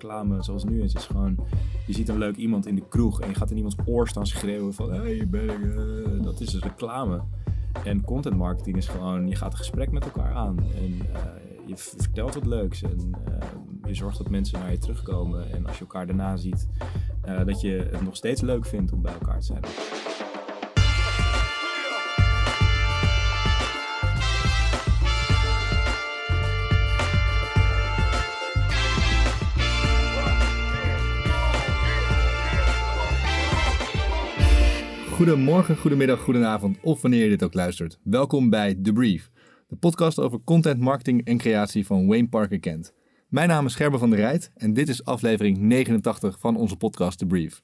reclame zoals nu is. is gewoon, je ziet een leuk iemand in de kroeg en je gaat in iemands oor staan schreeuwen van... Hey, ben ik. eh, dat is reclame. En content marketing is gewoon, je gaat een gesprek met elkaar aan. En eh, je vertelt wat leuks. En eh, je zorgt dat mensen naar je terugkomen. En als je elkaar daarna ziet, dat je het nog steeds leuk vindt om bij elkaar te zijn. Goedemorgen, goedemiddag, goedenavond of wanneer je dit ook luistert. Welkom bij The Brief, de podcast over content, marketing en creatie van Wayne Parker Kent. Mijn naam is Gerben van der Rijt en dit is aflevering 89 van onze podcast The Brief.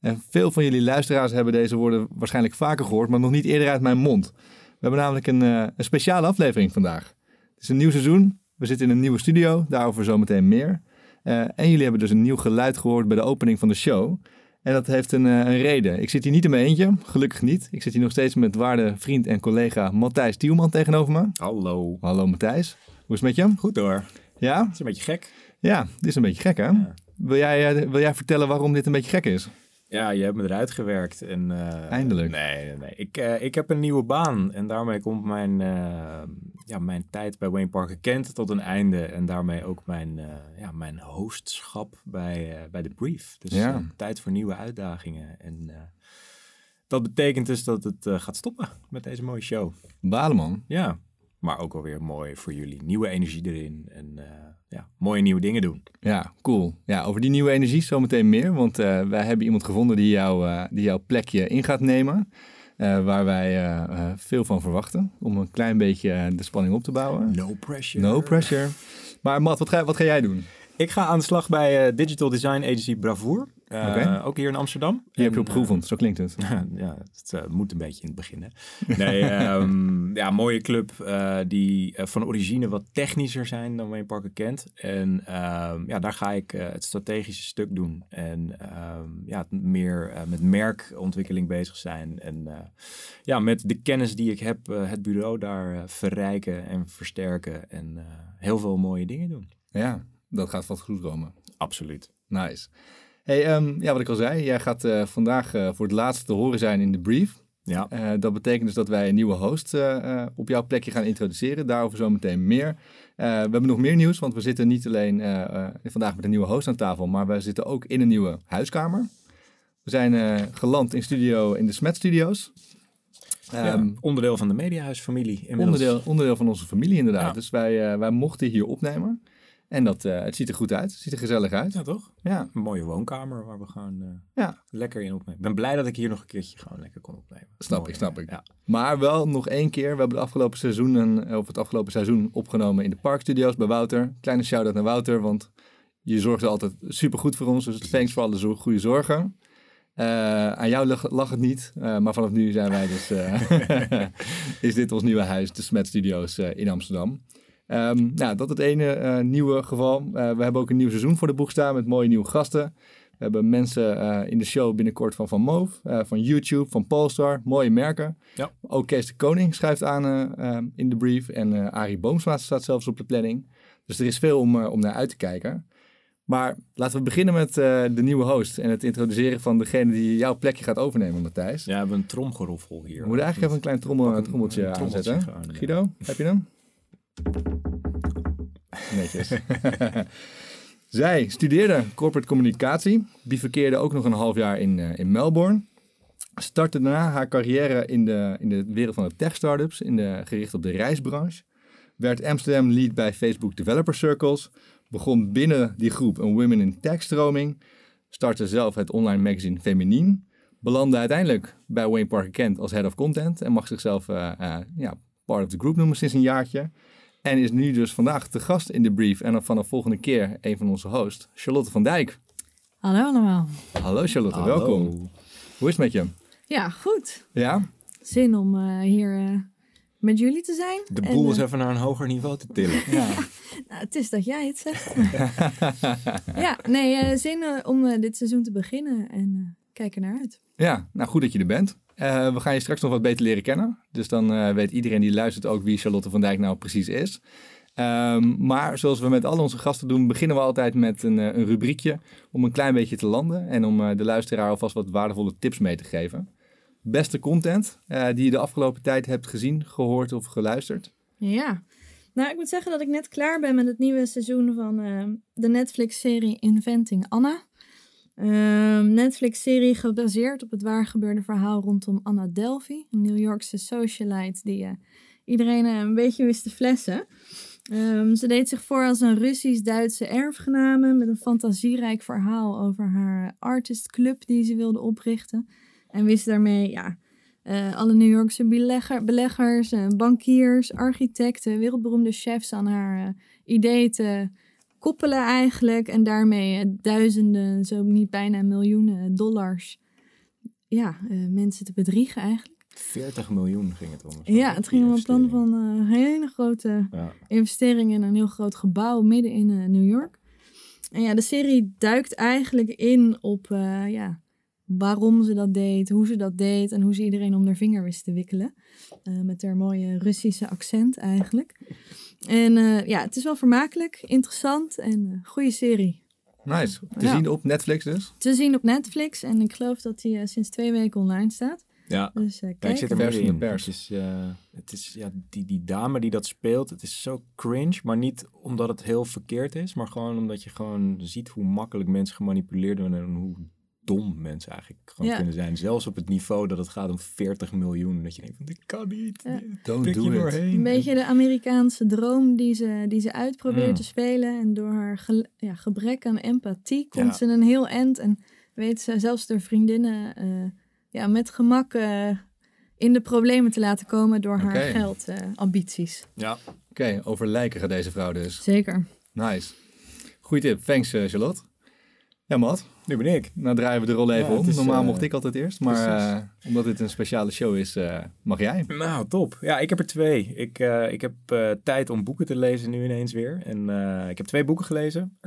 En veel van jullie luisteraars hebben deze woorden waarschijnlijk vaker gehoord, maar nog niet eerder uit mijn mond. We hebben namelijk een, eh, een speciale aflevering vandaag. Het is een nieuw seizoen, we zitten in een nieuwe studio, daarover zometeen meer. Eh, en jullie hebben dus een nieuw geluid gehoord bij de opening van de show. En dat heeft een, eh, een reden. Ik zit hier niet in mijn eentje, gelukkig niet. Ik zit hier nog steeds met waarde vriend en collega Matthijs Tielman tegenover me. Hallo. Hallo Matthijs, hoe is het met je? Goed hoor. Ja? Het is een beetje gek. Ja, dit is een beetje gek hè? Ja. Wil, jij, eh, wil jij vertellen waarom dit een beetje gek is? Ja, je hebt me eruit gewerkt. En, eh, Eindelijk. Nee, nee, nee. Ik, eh, ik heb een nieuwe baan. En daarmee komt mijn, eh, ja, mijn tijd bij Wayne Parker Kent tot een einde. En daarmee ook mijn, ja, mijn hostschap bij, bij The Brief. Dus Ja. tijd voor nieuwe uitdagingen. En dat betekent dus dat het gaat stoppen met deze mooie show. Balen man. Ja, maar ook alweer mooi voor jullie. Nieuwe energie erin. En mooie nieuwe dingen doen. Ja, cool. Ja, over die nieuwe energie zometeen meer. Want eh, wij hebben iemand gevonden die, jou, eh, die jouw plekje in gaat nemen. eh, waar wij veel van verwachten. Om een klein beetje de spanning op te bouwen. No pressure. No pressure. Maar Matt, wat ga, wat ga jij doen? Ik ga aan de slag bij eh, Digital Design Agency Bravoer. Eh. Ook hier in Amsterdam. Je hebt je op geoefend, zo klinkt het. eh, ja, het eh, moet een beetje in het begin. Hè? Nee, ehm, ja, mooie club eh, die eh, van origine wat technischer zijn dan Wayne Parker kent. En ehm, ja, daar ga ik eh, het strategische stuk doen. En ehm, ja, meer eh, met merkontwikkeling bezig zijn. En eh, ja, met de kennis die ik heb, eh, het bureau daar eh, verrijken en versterken. En eh, heel veel mooie dingen doen. Ja, dat gaat vast goed komen. Absoluut. Nice. Hey, ehm, ja, wat ik al zei, jij gaat eh, vandaag eh, voor het laatst te horen zijn in de brief. Ja. Eh, dat betekent dus dat wij een nieuwe host op jouw plekje gaan introduceren. Daarover zometeen meer. We hebben nog meer nieuws, want we zitten niet alleen vandaag met een nieuwe host aan tafel, maar we zitten ook in een nieuwe huiskamer. We zijn geland in studio in de Smet Studios. Ja, Ehm, onderdeel van de Mediahuisfamilie. Inmiddels. onderdeel, onderdeel van onze familie inderdaad. Ja. Dus wij, wij mochten hier opnemen. En dat, eh, het ziet er goed uit. Het ziet er gezellig uit. Ja, toch? Ja, Een mooie woonkamer waar we gewoon eh, ja. lekker in opnemen. Ik ben blij dat ik hier nog een keertje gewoon lekker kon opnemen. Snap Mooi, ik, snap ik. Ja. Maar wel nog één keer. We hebben de afgelopen seizoenen, of het afgelopen seizoen opgenomen in de Parkstudios bij Wouter. Kleine shout-out naar Wouter, want je zorgde altijd super goed voor ons. Dus thanks voor alle zo- goede zorgen. Eh, aan jou lag, lag het niet, eh, maar vanaf nu zijn wij dus, eh, is dit ons nieuwe huis, de Smet Studios eh, in Amsterdam. Ehm, nou, dat het ene eh, nieuwe geval. Eh, we hebben ook een nieuw seizoen voor de boeg staan met mooie nieuwe gasten. We hebben mensen eh, in de show binnenkort van Van Moof, eh, van YouTube, van Polestar. Mooie merken. Ja. Ook Kees de Koning schrijft aan eh, eh, in de brief. En Arie Boomsma staat zelfs op de planning. Dus er is veel om, om naar uit te kijken. Maar laten we beginnen met de nieuwe host. En het introduceren van degene die jouw plekje gaat overnemen, Matthijs. Ja, we hebben een tromgeroffel hier. We moeten eigenlijk even een klein trommel, een- trommeltje een trommeltje aanzetten. ja. Guido, heb je hem? Zij studeerde corporate communicatie, bivakkeerde ook nog een half jaar in, eh, in Melbourne. Startte daarna haar carrière in de, in de wereld van de tech-startups, in de, gericht op de reisbranche. Werd Amsterdam lead bij Facebook Developer Circles. Begon binnen die groep een Women in Tech stroming. Startte zelf het online magazine Feminien. Belandde uiteindelijk bij Wayne Parker Kent als head of content. En mag zichzelf eh, eh, ja, part of the group noemen sinds een jaartje. En is nu dus vandaag te gast in de brief. En dan vanaf volgende keer een van onze hosts, Charlotte van Dijk. Hallo allemaal. Hallo Charlotte, Hallo. welkom. Hoe is het met je? Ja, goed. Ja? Zin om eh, hier eh, met jullie te zijn. De En, boel eh, is even naar een hoger niveau te tillen. Ja. nou, het is dat jij het zegt. ja, nee, eh, zin eh, om eh, dit seizoen te beginnen en eh kijk er naar uit. Ja, nou goed dat je er bent. Eh, we gaan je straks nog wat beter leren kennen. Dus dan eh, weet iedereen die luistert ook wie Charlotte van Dijk nou precies is. Ehm, maar zoals we met al onze gasten doen, beginnen we altijd met een, eh, een rubriekje om een klein beetje te landen en om de luisteraar alvast wat waardevolle tips mee te geven. Beste content die je de afgelopen tijd hebt gezien, gehoord of geluisterd? Ja. Nou, ik moet zeggen dat ik net klaar ben met het nieuwe seizoen van de Netflix-serie Inventing Anna. Ehm, Netflix-serie gebaseerd op het waargebeurde verhaal rondom Anna Delvey, een New Yorkse socialite die eh, iedereen eh, een beetje wist te flessen. Ehm, ze deed zich voor als een Russisch-Duitse erfgename met een fantasierijk verhaal over haar artist club die ze wilde oprichten. En wist daarmee ja, eh, alle New Yorkse belegger, beleggers, bankiers, architecten, wereldberoemde chefs aan haar idee te koppelen eigenlijk. En daarmee eh, duizenden, zo niet bijna miljoenen dollars, ja, eh, mensen te bedriegen eigenlijk. 40 miljoen ging het om. Ja, het ging om een plan van eh, een hele grote Ja. investering in een heel groot gebouw midden in New York. En ja, de serie duikt eigenlijk in op ja, waarom ze dat deed, hoe ze dat deed en hoe ze iedereen om haar vinger wist te wikkelen. Met haar mooie Russische accent eigenlijk. En eh, ja, het is wel vermakelijk, interessant en eh goede serie. Nice. Te Ja. zien op Netflix dus. Te zien op Netflix en ik geloof dat die eh, sinds twee weken online staat. Ja. Dus eh, Ja, ik kijk. zit er Pers van de in. pers. Het is, eh, het is ja, die, die dame die dat speelt, het is zo cringe. Maar niet omdat het heel verkeerd is, maar gewoon omdat je gewoon ziet hoe makkelijk mensen gemanipuleerd worden en hoe dom mensen eigenlijk gewoon Ja. kunnen zijn. Zelfs op het niveau dat het gaat om 40 miljoen. Dat je denkt, van, dit kan niet. Ja. Don't do it. Een beetje de Amerikaanse droom die ze, die ze uitprobeert Mm. te spelen. En door haar ja, gebrek aan empathie komt Ja. ze een heel eind. En weet ze zelfs de vriendinnen eh, ja, met gemak eh, in de problemen te laten komen door haar geldambities. Ja, Oké, over lijken gaat deze vrouw dus. Zeker. Nice. Goeie tip. Thanks, eh, Charlotte. Ja, Matt. nu ben ik. Nou draaien we de rol even Ja, om. is, Normaal eh, mocht ik altijd eerst, maar eh, omdat dit een speciale show is, eh, mag jij. Nou, top. Ja, ik heb er twee. Ik, ik heb tijd om boeken te lezen nu ineens weer. En ik heb twee boeken gelezen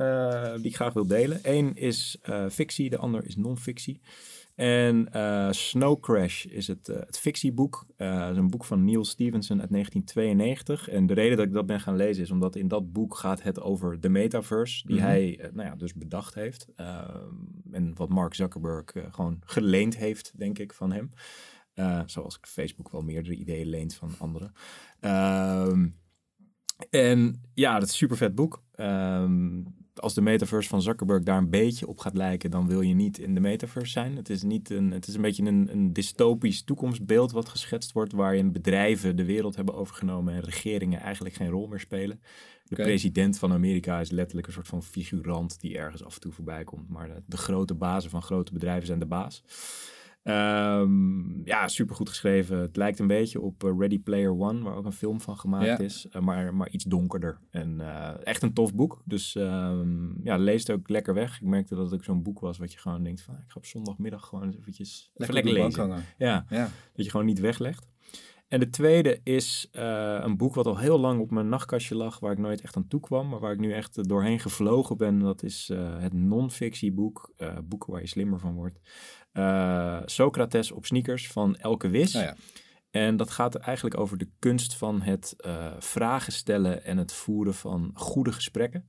die ik graag wil delen. Eén is fictie, de ander is non-fictie. En eh, Snow Crash is het, eh, het fictieboek. Eh, is een boek van Neil Stevenson uit 1992. En de reden dat ik dat ben gaan lezen is omdat in dat boek gaat het over de metaverse. Die Mhm. hij nou ja, dus bedacht heeft. Ehm, en wat Mark Zuckerberg gewoon geleend heeft, denk ik, van hem. Zoals Facebook wel meerdere ideeën leent van anderen. Ehm, en ja, dat is een super vet boek. Ehm, als de metaverse van Zuckerberg daar een beetje op gaat lijken, dan wil je niet in de metaverse zijn. Het is, niet een, het is een beetje een, een dystopisch toekomstbeeld wat geschetst wordt, waarin bedrijven de wereld hebben overgenomen en regeringen eigenlijk geen rol meer spelen. De president van Amerika is letterlijk een soort van figurant die ergens af en toe voorbij komt. Maar de, de grote bazen van grote bedrijven zijn de baas. Ehm, ja, super goed geschreven. Het lijkt een beetje op eh, Ready Player One, waar ook een film van gemaakt Ja. is. eh, maar, maar iets donkerder. En eh, echt een tof boek. Dus ehm, ja, leest ook lekker weg. Ik merkte dat het ook zo'n boek was wat je gewoon denkt van... Ik ga op zondagmiddag gewoon eventjes even Lekker, lekker lezen. Ja, Ja. dat je gewoon niet weglegt. En de tweede is een boek wat al heel lang op mijn nachtkastje lag, waar ik nooit echt aan toe kwam, maar waar ik nu echt doorheen gevlogen ben. Dat is het non-fictieboek, eh boeken waar je slimmer van wordt. Eh, Socrates op sneakers van Elke Wis. Nou ja. En dat gaat eigenlijk over de kunst van het eh, vragen stellen en het voeren van goede gesprekken.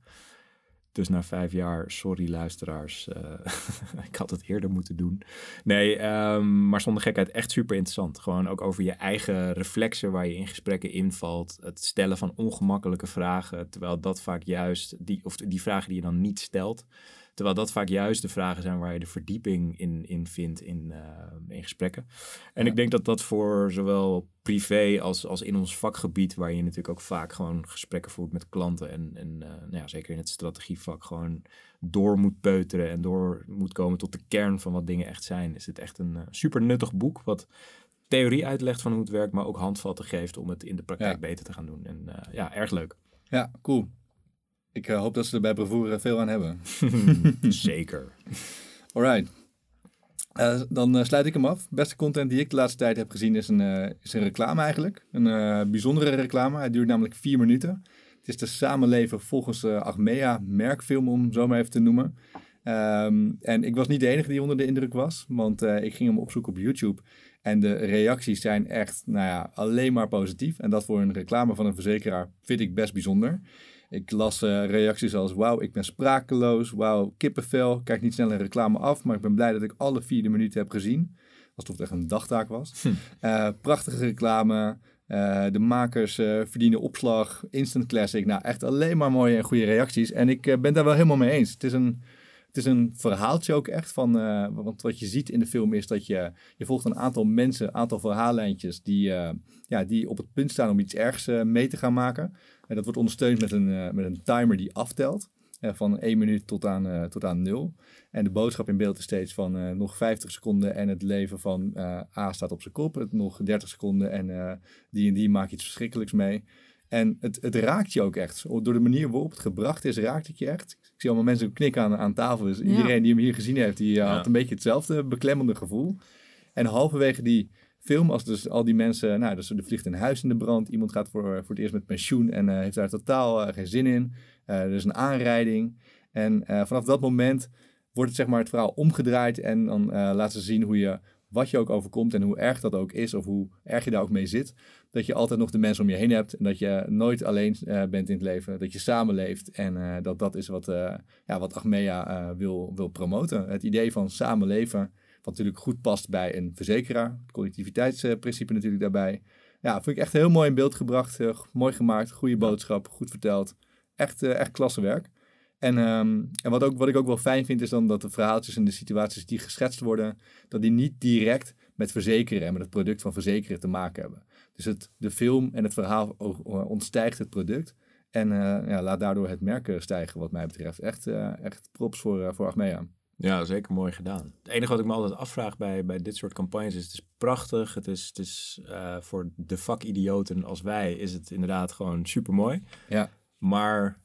Dus na vijf jaar, sorry luisteraars, eh, ik had het eerder moeten doen. Nee, ehm, maar zonder gekheid echt super interessant. Gewoon ook over je eigen reflexen waar je in gesprekken invalt. Het stellen van ongemakkelijke vragen, terwijl dat vaak juist, die, of die vragen die je dan niet stelt, terwijl dat vaak juist de vragen zijn waar je de verdieping in, in vindt in, eh, in gesprekken. En Ja. ik denk dat dat voor zowel privé als, als in ons vakgebied, waar je natuurlijk ook vaak gewoon gesprekken voert met klanten en, en eh, nou ja, zeker in het strategievak gewoon door moet peuteren en door moet komen tot de kern van wat dingen echt zijn, is het echt een eh, super nuttig boek wat theorie uitlegt van hoe het werkt, maar ook handvatten geeft om het in de praktijk Ja. beter te gaan doen. En ja, erg leuk. ja, cool. Ik eh, hoop dat ze er bij Bravoer veel aan hebben. Zeker. Alright. Eh, dan eh, sluit ik hem af. Beste content die ik de laatste tijd heb gezien is een, eh, is een reclame eigenlijk. Een eh, bijzondere reclame. Het duurt namelijk vier minuten. Het is de samenleven volgens eh Achmea merkfilm, om zo maar even te noemen. Ehm, en ik was niet de enige die onder de indruk was, want eh, ik ging hem opzoeken op YouTube. En de reacties zijn echt, nou ja, alleen maar positief. En dat voor een reclame van een verzekeraar vind ik best bijzonder. Ik las uh, reacties als: Wauw, ik ben sprakeloos. Wauw, kippenvel. Kijk niet snel een reclame af, maar ik ben blij dat ik alle vierde minuten heb gezien. Alsof het echt een dagtaak was. Hm. Uh, prachtige reclame. Uh, de makers verdienen opslag. Instant classic. Nou, echt alleen maar mooie en goede reacties. En ik ben daar wel helemaal mee eens. Het is een het is een verhaaltje ook echt van, uh, want wat je ziet in de film is dat je, je volgt een aantal mensen, een aantal verhaallijntjes die, uh, ja, die op het punt staan om iets ergs uh, mee te gaan maken. En dat wordt ondersteund met een, met een timer die aftelt. van 1 minuut tot aan, tot aan 0. En de boodschap in beeld is steeds van nog 50 seconden en het leven van A staat op zijn kop. Nog 30 seconden en die en die maakt iets verschrikkelijks mee. En het, het raakt je ook echt. Door de manier waarop het gebracht is, raakt het je echt. Ik zie allemaal mensen knikken aan, aan tafel. Dus iedereen die hem hier gezien heeft, die eh, had een beetje hetzelfde beklemmende gevoel. En halverwege die film, als dus al die mensen, nou, dus er vliegt een huis in de brand. Iemand gaat voor, voor het eerst met pensioen en uh, heeft daar totaal uh, geen zin in. er is een aanrijding. En vanaf dat moment wordt het zeg maar het verhaal omgedraaid. En dan laten ze zien hoe je wat je ook overkomt en hoe erg dat ook is of hoe erg je daar ook mee zit, dat je altijd nog de mensen om je heen hebt en dat je nooit alleen uh, bent in het leven, dat je samenleeft en uh, dat dat is wat, uh, ja, wat Achmea wil, wil promoten. Het idee van samenleven, wat natuurlijk goed past bij een verzekeraar, het collectiviteitsprincipe natuurlijk daarbij. Ja, vind ik echt heel mooi in beeld gebracht, mooi gemaakt, goede boodschap, goed verteld. Echt, echt klasse werk. En, ehm, en wat, ook, wat ik ook wel fijn vind, is dan dat de verhaaltjes en de situaties die geschetst worden, dat die niet direct met verzekeren en met het product van verzekeren te maken hebben. Dus het, de film en het verhaal ontstijgt het product. En uh, ja, laat daardoor het merk stijgen, wat mij betreft. Echt, echt props voor, voor Achmea. Ja, zeker mooi gedaan. Het enige wat ik me altijd afvraag bij, bij dit soort campagnes is: het is prachtig. Het is, het is voor de vakidioten als wij, is het inderdaad gewoon super mooi. Ja. Maar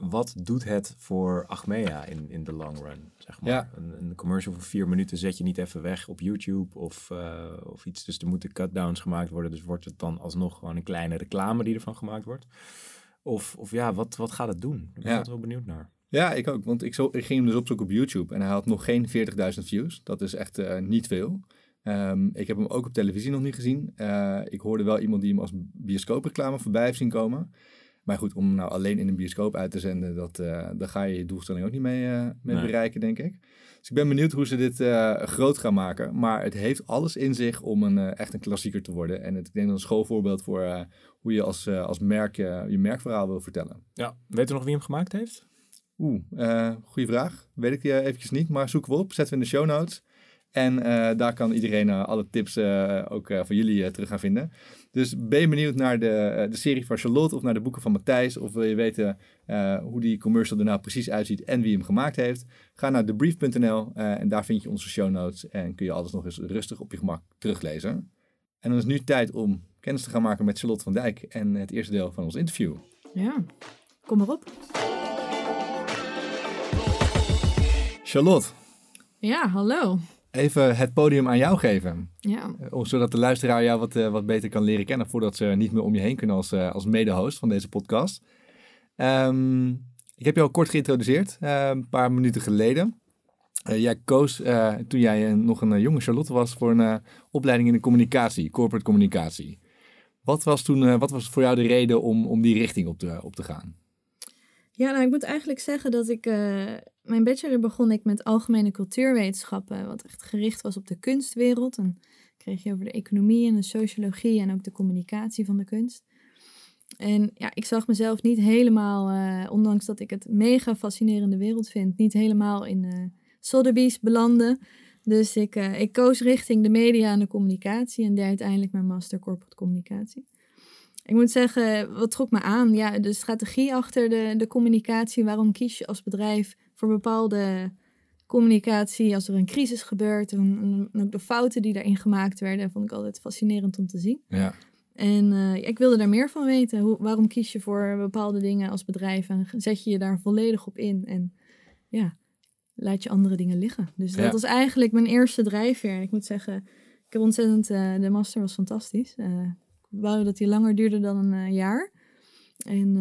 wat doet het voor Achmea in, in de long run? Zeg maar. Ja. Een, een, commercial van vier minuten zet je niet even weg op YouTube of, uh, of iets. Dus er moeten cutdowns gemaakt worden. Dus wordt het dan alsnog gewoon een kleine reclame die ervan gemaakt wordt? Of, of ja, wat, wat gaat het doen? Ik ben ja. wel benieuwd naar. Ja, ik ook. Want ik, zo, ik ging hem dus opzoeken op YouTube en hij had nog geen 40.000 views. Dat is echt uh, niet veel. Um, ik heb hem ook op televisie nog niet gezien. Uh, ik hoorde wel iemand die hem als bioscoopreclame voorbij heeft zien komen. Maar goed, om nou alleen in een bioscoop uit te zenden, dat, uh, daar ga je je doelstelling ook niet mee, uh, mee nee. bereiken, denk ik. Dus ik ben benieuwd hoe ze dit uh, groot gaan maken. Maar het heeft alles in zich om een, echt een klassieker te worden. En het, ik denk dat een schoolvoorbeeld voor hoe je als, als merk je merkverhaal wil vertellen. Ja, weet u nog wie hem gemaakt heeft? Oeh, goede vraag. Weet ik eventjes niet, maar zoeken we op. Zetten we in de show notes. En daar kan iedereen alle tips ook van jullie terug gaan vinden. Dus ben je benieuwd naar de, de serie van Charlotte of naar de boeken van Matthijs? Of wil je weten uh, hoe die commercial er nou precies uitziet en wie hem gemaakt heeft? Ga naar thebrief.nl uh, en daar vind je onze show notes en kun je alles nog eens rustig op je gemak teruglezen. En dan is nu tijd om kennis te gaan maken met Charlotte van Dijk en het eerste deel van ons interview. Ja, kom maar op. Charlotte. Ja, hallo even het podium aan jou geven. Ja. Uh, zodat de luisteraar jou wat, uh, wat beter kan leren kennen voordat ze niet meer om je heen kunnen als, uh, als mede-host van deze podcast. Um, ik heb je al kort geïntroduceerd, een paar minuten geleden. jij koos toen jij nog een jonge Charlotte was voor een opleiding in de communicatie, corporate communicatie. Wat was toen, wat was voor jou de reden om, om die richting op te, op te gaan? Ja, nou, ik moet eigenlijk zeggen dat ik. Mijn bachelor begon ik met algemene cultuurwetenschappen, wat echt gericht was op de kunstwereld. En kreeg je over de economie en de sociologie en ook de communicatie van de kunst. En ja, ik zag mezelf niet helemaal, uh, ondanks dat ik het mega fascinerende wereld vind, niet helemaal in uh, Sotheby's belanden. Dus ik, ik koos richting de media en de communicatie en deed uiteindelijk mijn master corporate communicatie. Ik moet zeggen, wat trok me aan? Ja, de strategie achter de, de communicatie. Waarom kies je als bedrijf voor bepaalde communicatie als er een crisis gebeurt? En, ook de fouten die daarin gemaakt werden, vond ik altijd fascinerend om te zien. Ja. En uh, ik wilde daar meer van weten. Hoe, waarom kies je voor bepaalde dingen als bedrijf en zet je je daar volledig op in? En ja, laat je andere dingen liggen. Dus dat was eigenlijk mijn eerste drijfveer. Ik moet zeggen, ik heb ontzettend, uh, de master was fantastisch. Uh, wou dat die langer duurde dan een jaar. En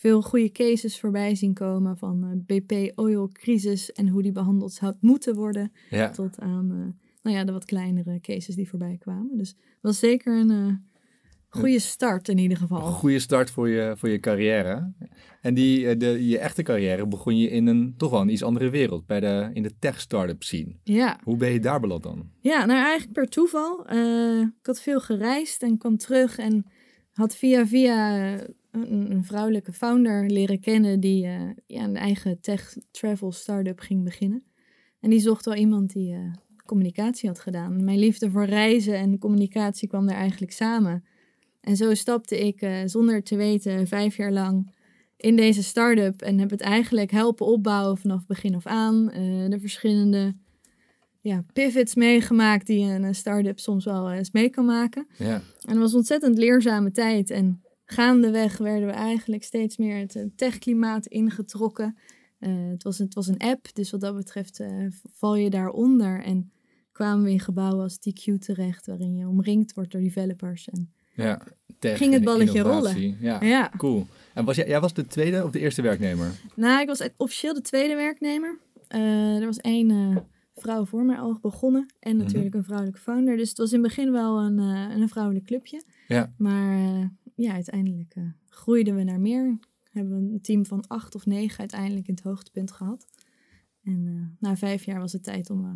veel goede cases voorbij zien komen van eh, BP oil crisis en hoe die behandeld zou moeten worden. Ja. Tot aan eh, nou ja, de wat kleinere cases die voorbij kwamen. Dus het was zeker een eh, goede start in ieder Een geval. goede start voor je, voor je carrière. En die, de, je echte carrière begon je in een toch wel een iets andere wereld, bij de, in de tech-startup scene. Ja. Hoe ben je daar beland dan? Ja, nou eigenlijk per toeval. Ik had veel gereisd en kwam terug en had via via een, een vrouwelijke founder leren kennen die eh, ja, een eigen tech travel startup ging beginnen. En die zocht wel iemand die eh, communicatie had gedaan. Mijn liefde voor reizen en communicatie kwam daar eigenlijk samen. En zo stapte ik eh, zonder te weten vijf jaar lang in deze start-up en heb het eigenlijk helpen opbouwen vanaf begin af aan. De verschillende ja, pivots meegemaakt die een start-up soms wel eens mee kan maken. Ja, En het was een ontzettend leerzame tijd. En gaandeweg werden we eigenlijk steeds meer het eh, techklimaat ingetrokken. Eh, het, was, het was een app, dus wat dat betreft eh, val je daaronder. En kwamen we in gebouwen als TQ terecht, waarin je omringd wordt door developers. En, ja. Tech Ging het balletje innovatie. Ja, ja, cool. En was jij, jij was de tweede of de eerste werknemer? nou, ik was officieel de tweede werknemer. Er was één vrouw voor mij al begonnen en Mhm. natuurlijk een vrouwelijke founder. Dus het was in het begin wel een, een vrouwelijk clubje. Ja. Maar ja, uiteindelijk eh, groeiden we naar meer. Hebben we een team van acht of negen uiteindelijk in het hoogtepunt gehad. En eh, na vijf jaar was het tijd om eh,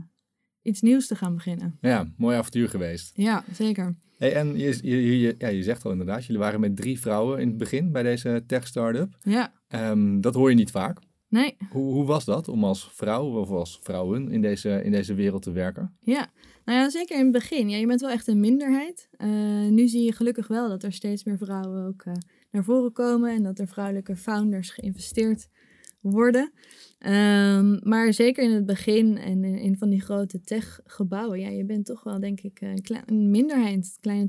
iets nieuws te gaan beginnen. Ja, mooi avontuur geweest. Ja, zeker. Hey, en je, je, je, ja, je zegt al inderdaad, jullie waren met drie vrouwen in het begin bij deze tech-startup. Ja, Ehm, dat hoor je niet vaak. Nee, Hoe, hoe was dat om als vrouw of als vrouwen in deze, in deze wereld te werken? ja. Nou ja, zeker in het begin. Ja, je bent wel echt een minderheid. Eh, nu zie je gelukkig wel dat er steeds meer vrouwen ook eh, naar voren komen en dat er vrouwelijke founders geïnvesteerd worden. Ehm, maar zeker in het begin en in, in van die grote techgebouwen, ja, je bent toch wel denk ik een, klein, een minderheid. Een kleine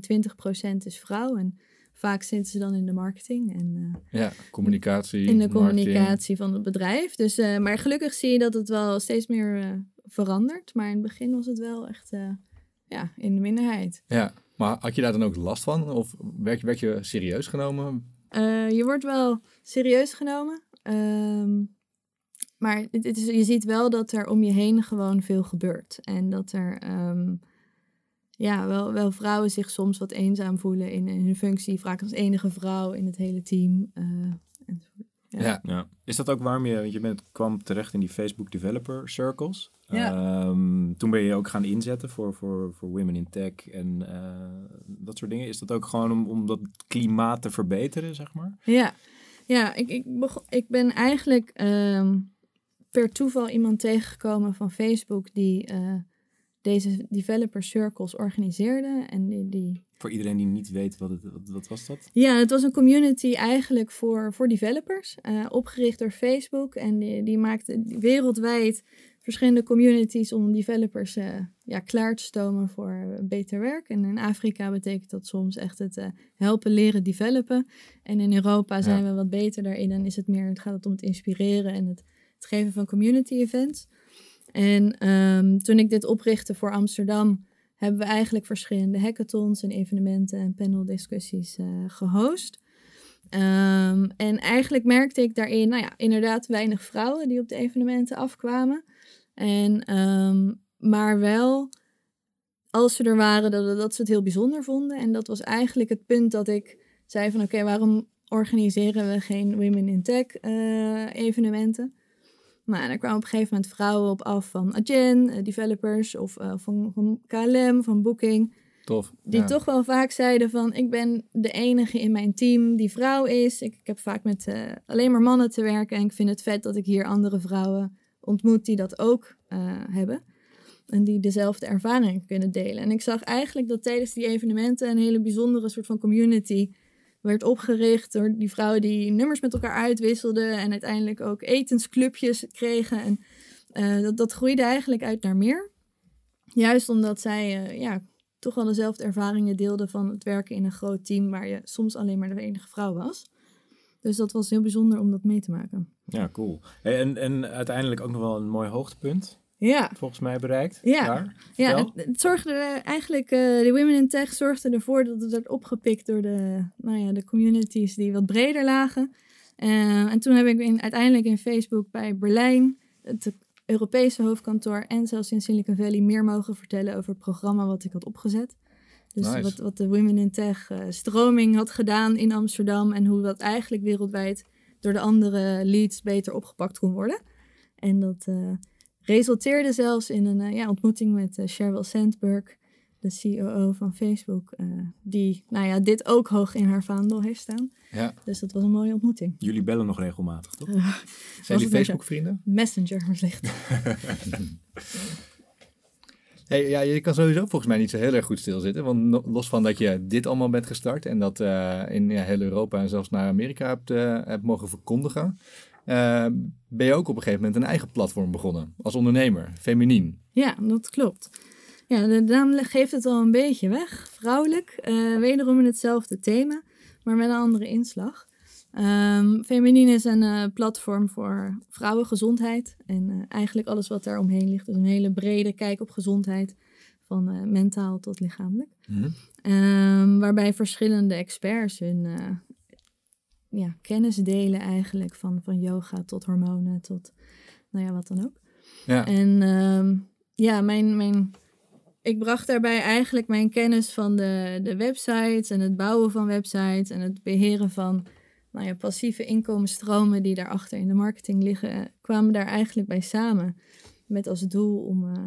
20% is vrouw en vaak zitten ze dan in de marketing en eh, Ja, communicatie. in de marketing. communicatie van het bedrijf. Dus, eh, maar gelukkig zie je dat het wel steeds meer eh, verandert. Maar in het begin was het wel echt ja, in de minderheid. Ja, maar had je daar dan ook last van? Of werd, je- werd je serieus genomen? Je wordt wel serieus genomen. Ehm, maar het, het is, je ziet wel dat er om je heen gewoon veel gebeurt. En dat er ehm, ja, wel, wel vrouwen zich soms wat eenzaam voelen in, in hun functie. Vaak als enige vrouw in het hele team. eh, enzovoort. Ja. Ja. Ja. Is dat ook waarom je, want je bent, kwam terecht in die Facebook Developer Circles? Ja. Ehm, toen ben je ook gaan inzetten voor, voor, voor Women in Tech en eh, dat soort dingen. Is dat ook gewoon om, om dat klimaat te verbeteren, zeg maar? Ja, ja ik, ik, begon, ik ben eigenlijk ehm, per toeval iemand tegengekomen van Facebook die eh, deze developer circles organiseerde. En die, die... Voor iedereen die niet weet, wat, het, wat, wat was dat? Ja, het was een community eigenlijk voor, voor developers, eh, opgericht door Facebook. En die, die maakte wereldwijd verschillende communities om developers eh, ja, klaar te stomen voor beter werk. En in Afrika betekent dat soms echt het eh, helpen leren developen. En in Europa zijn we wat beter daarin en is het meer, het gaat het om het inspireren en het, het geven van community events. En ehm, toen ik dit oprichtte voor Amsterdam, hebben we eigenlijk verschillende hackathons en evenementen en paneldiscussies eh gehost. Ehm, en eigenlijk merkte ik daarin, nou ja, inderdaad weinig vrouwen die op de evenementen afkwamen. En, ehm, maar wel, als ze er waren, dat, dat ze het heel bijzonder vonden. En dat was eigenlijk het punt dat ik zei van oké, waarom organiseren we geen Women in Tech eh, evenementen? Nou, en er kwamen op een gegeven moment vrouwen op af van Agen, eh, developers of eh, van, van KLM, van Booking. Tof. Die ja. toch wel vaak zeiden van ik ben de enige in mijn team die vrouw is. Ik, ik heb vaak met eh, alleen maar mannen te werken en ik vind het vet dat ik hier andere vrouwen ontmoet die dat ook hebben. En die dezelfde ervaringen kunnen delen. En ik zag eigenlijk dat tijdens die evenementen een hele bijzondere soort van community werd opgericht door die vrouwen die nummers met elkaar uitwisselden en uiteindelijk ook etensclubjes kregen. En eh, dat, dat groeide eigenlijk uit naar meer. Juist omdat zij eh, ja, toch wel dezelfde ervaringen deelden van het werken in een groot team waar je soms alleen maar de enige vrouw was. Dus dat was heel bijzonder om dat mee te maken. Ja, cool. En, en uiteindelijk ook nog wel een mooi hoogtepunt, Ja, volgens mij bereikt. Ja. Daar. ja het, het zorgde er eigenlijk, eh, de Women in Tech zorgden ervoor dat het werd opgepikt door de, nou ja, de communities die wat breder lagen. Eh, en toen heb ik in, uiteindelijk in Facebook bij Berlijn, het Europese hoofdkantoor en zelfs in Silicon Valley meer mogen vertellen over het programma wat ik had opgezet. Dus Nice. wat, wat de Women in Tech eh, stroming had gedaan in Amsterdam en hoe dat eigenlijk wereldwijd door de andere leads beter opgepakt kon worden. En dat resulteerde zelfs in een eh, ja, ontmoeting met eh, Sheryl Sandberg, de COO van Facebook, eh, die nou ja, dit ook hoog in haar vaandel heeft staan. Ja. Dus dat was een mooie ontmoeting. Jullie bellen nog regelmatig, toch? Zijn jullie Facebook-vrienden? Messenger wellicht. Hey, ja, je kan sowieso volgens mij niet zo heel erg goed stilzitten. Want los van dat je dit allemaal bent gestart en dat eh, in ja, heel Europa en zelfs naar Amerika hebt, hebt mogen verkondigen, eh, ben je ook op een gegeven moment een eigen platform begonnen als ondernemer, feminien. Ja, dat klopt. Ja, de naam geeft het al een beetje weg. Vrouwelijk, eh, wederom in hetzelfde thema, maar met een andere inslag. Ehm Feminine is een eh, platform voor vrouwengezondheid en eigenlijk alles wat daar omheen ligt. Dus een hele brede kijk op gezondheid, van mentaal tot lichamelijk. Ehm, waarbij verschillende experts hun ja, kennis delen eigenlijk, van, van yoga tot hormonen tot nou ja, wat dan ook. Ja, En ehm, ja, mijn, mijn, ik bracht daarbij eigenlijk mijn kennis van de, de websites en het bouwen van websites en het beheren van nou ja, passieve inkomensstromen die daarachter in de marketing liggen, eh, kwamen daar eigenlijk bij samen. Met als doel om eh,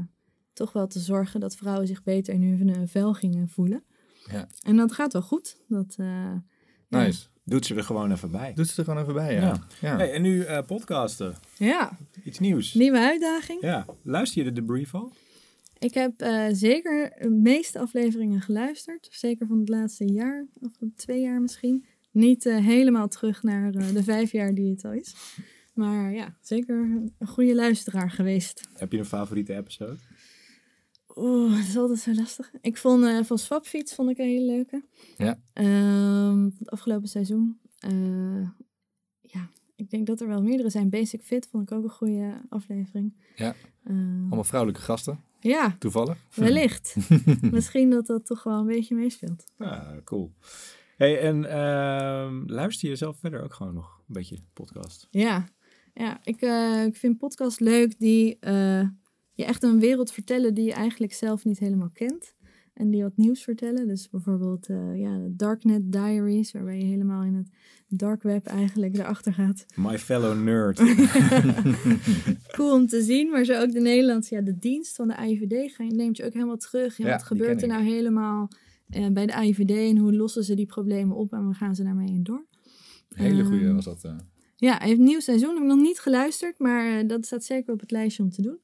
toch wel te zorgen dat vrouwen zich beter in hun vel gingen voelen. Ja. En dat gaat wel goed. Dat, ja. nice. Doet ze er gewoon even bij. Doet ze er gewoon even bij, ja. Ja. ja. Hey, en nu eh, podcasten. ja, Iets nieuws. nieuwe uitdaging. Ja, luister je de debrief al? Ik heb eh, zeker de meeste afleveringen geluisterd. Zeker van het laatste jaar, of van twee jaar misschien. Niet eh, helemaal terug naar de vijf jaar die het al is. Maar ja, zeker een goede luisteraar geweest. Heb je een favoriete episode? Oeh, dat is altijd zo lastig. Ik vond eh, van Swapfiets vond ik een hele leuke. Ja. Ehm, van het afgelopen seizoen. Eh, ja, ik denk dat er wel meerdere zijn. Basic Fit vond ik ook een goede aflevering. Ja. Ehm, Allemaal vrouwelijke gasten, ja, toevallig. wellicht. Misschien dat dat toch wel een beetje meespeelt. Ja, cool. Hey, en ehm, luister je zelf verder ook gewoon nog een beetje podcast? Ja, ja ik, eh, ik vind podcasts leuk die eh, je echt een wereld vertellen die je eigenlijk zelf niet helemaal kent. En die wat nieuws vertellen. Dus bijvoorbeeld eh, ja, de Darknet Diaries, waarbij je helemaal in het dark web eigenlijk erachter gaat. My fellow nerd. Cool om te zien, maar zo ook de Nederlandse, ja, de dienst van de je- neemt je ook helemaal terug. Ja, Ja, wat gebeurt er ik. nou helemaal eh, bij de AIVD en hoe lossen ze die problemen op en waar gaan ze daarmee in door? Hele goede Ehm, was dat. eh. Ja, hij heeft een nieuw seizoen. Heb ik nog niet geluisterd, maar dat staat zeker op het lijstje om te doen.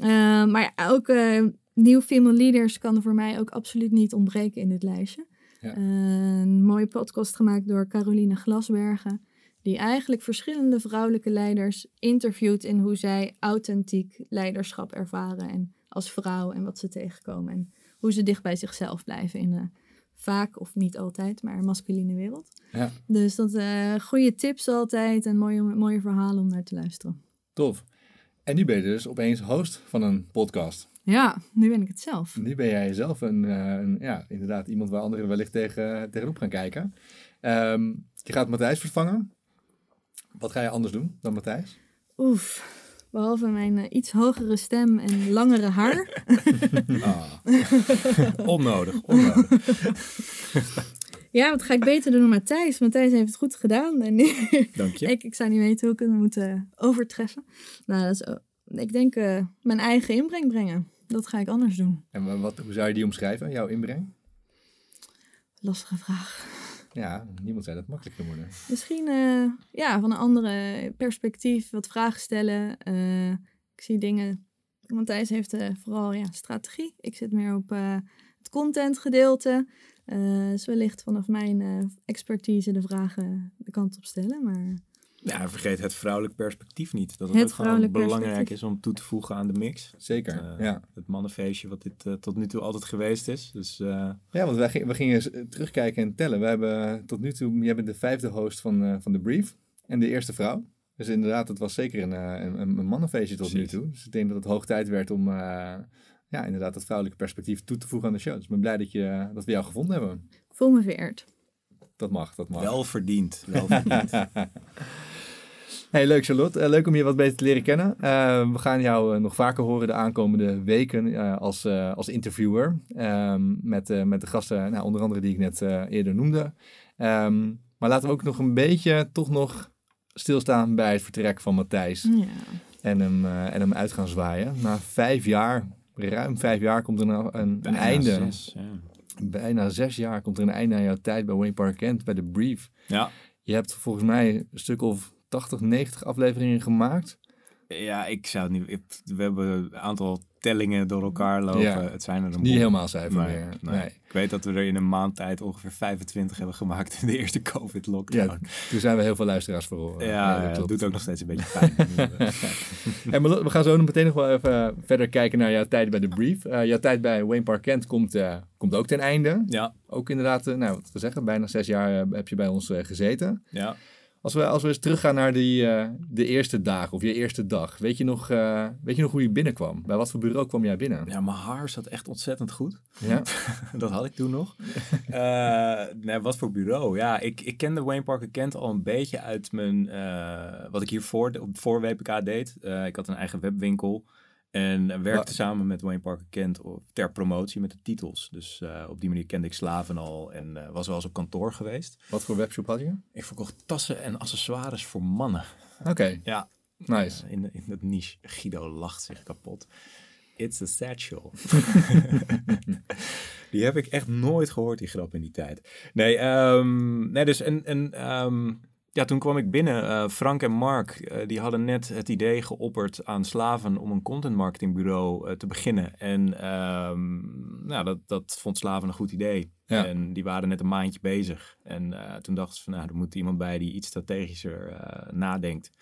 Eh, maar ook eh nieuw female leaders kan voor mij ook absoluut niet ontbreken in dit lijstje. Ja. Eh, een mooie podcast gemaakt door Caroline Glasbergen. Die eigenlijk verschillende vrouwelijke leiders interviewt in hoe zij authentiek leiderschap ervaren. En als vrouw en wat ze tegenkomen. En hoe ze dicht bij zichzelf blijven in een vaak of niet altijd, maar masculine wereld. Ja, Dus dat goede tips altijd en mooie, mooie verhalen om naar te luisteren. tof. En nu ben je dus opeens host van een podcast. Ja, nu ben ik het zelf. Nu ben jij zelf een, eh, een ja, inderdaad iemand waar anderen wellicht tegen, tegenop gaan kijken. Ehm, je gaat Matthijs vervangen. Wat ga je anders doen dan Matthijs? Oef, behalve mijn eh, iets hogere stem en langere haar. Ah. onnodig, onnodig. Ja, wat ga ik beter doen dan Matthijs? Matthijs heeft het goed gedaan en nu- Dank je. ik, ik zou niet weten hoe ik het moet eh, overtreffen. Nou, dat is, eh, ik denk eh, mijn eigen inbreng brengen. Dat ga ik anders doen. En wa- wat, hoe zou je die omschrijven, jouw inbreng? Lastige vraag. Ja, niemand zei dat het makkelijk kan worden. Misschien ja, van een andere perspectief, wat vragen stellen. Ik zie dingen. Matthijs heeft vooral ja, strategie. Ik zit meer op het content gedeelte. Eh dus wellicht vanaf mijn eh, expertise de vragen de kant op stellen. Maar Ja, vergeet het vrouwelijk perspectief niet. Dat het, Het ook gewoon belangrijk perspectief. is om toe te voegen aan de mix. Zeker, Eh, ja. Het mannenfeestje wat dit tot nu toe altijd geweest is. Dus eh, Ja, want wij, gingen- we gingen eens, terugkijken en tellen. We hebben tot nu toe, jij bent de vijfde host van, eh, van The Brief en de eerste vrouw. Dus inderdaad, het was zeker een, een, een mannenfeestje tot Precies. nu toe. Dus ik denk dat het hoog tijd werd om eh, ja, inderdaad dat vrouwelijke perspectief toe te voegen aan de show. Dus ik ben blij dat, je, dat we jou gevonden hebben. ik voel me vereerd. Dat mag, dat mag. Wel verdiend. Wel verdiend. Hey, leuk Charlotte. Eh, leuk om je wat beter te leren kennen. Eh, we gaan jou eh, nog vaker horen de aankomende weken eh, als, eh, als interviewer. Ehm, met, eh, met de gasten, nou, onder andere die ik net eh, eerder noemde. Ehm, maar laten we ook nog een beetje toch nog stilstaan bij het vertrek van Matthijs. Ja. En hem, eh, en hem uit gaan zwaaien. Na vijf jaar, ruim vijf jaar, komt er nou een, een einde. zes, ja. Bijna zes jaar komt er een einde aan jouw tijd bij Wayne Park Kent, bij de Brief. ja. Je hebt volgens mij een stuk of 80, 90 afleveringen gemaakt. Ja, ik zou het niet... ik- we hebben een aantal tellingen door elkaar lopen. Ja. Het zijn er een Niet helemaal cijfer Nee, meer. nee. Nee. Ik weet dat we er in een maand tijd ongeveer 25 hebben gemaakt in de eerste COVID-lockdown. Ja, toen zijn we heel veel luisteraars verloren. Ja, dat ja, dat doet ook nog steeds een beetje pijn. En we gaan zo nog meteen nog wel even eh, verder kijken naar jouw tijd bij de Brief. Eh, jouw tijd bij Wayne Park Kent komt, eh, komt ook ten einde. ja, Ook inderdaad, eh, nou wat we zeggen, bijna zes jaar eh, heb je bij ons eh, gezeten. ja. Als we, als we eens teruggaan naar die, eh, de eerste dagen of je eerste dag. Weet je, nog, eh, weet je nog hoe je binnenkwam? Bij wat voor bureau kwam jij binnen? ja, mijn haar zat echt ontzettend goed. Ja? dat had ik toen nog. Eh, nee, wat voor bureau? Ja, ik, ik kende Wayne Parker Kent al een beetje uit mijn, wat ik hiervoor op voor WPK deed. Ik had een eigen webwinkel en werkte samen met Wayne Parker Kent ter promotie met de titels. Dus eh, op die manier kende ik slaven al en eh, was wel eens op kantoor geweest. Wat voor webshop had je? Ik verkocht tassen en accessoires voor mannen. Oké, Ja, nice. in, in dat niche. Guido lacht zich kapot. It's a satchel. die heb ik echt nooit gehoord, die grap in die tijd. Nee, ehm, nee dus en, en ehm, ja, toen kwam ik binnen. Eh, Frank en Mark, eh, die hadden net het idee geopperd aan Slaven om een content marketingbureau eh, te beginnen. En ehm, nou, dat, dat vond Slaven een goed idee. Ja. En die waren net een maandje bezig. En toen dachten ze van, nou, er moet iemand bij die iets strategischer nadenkt.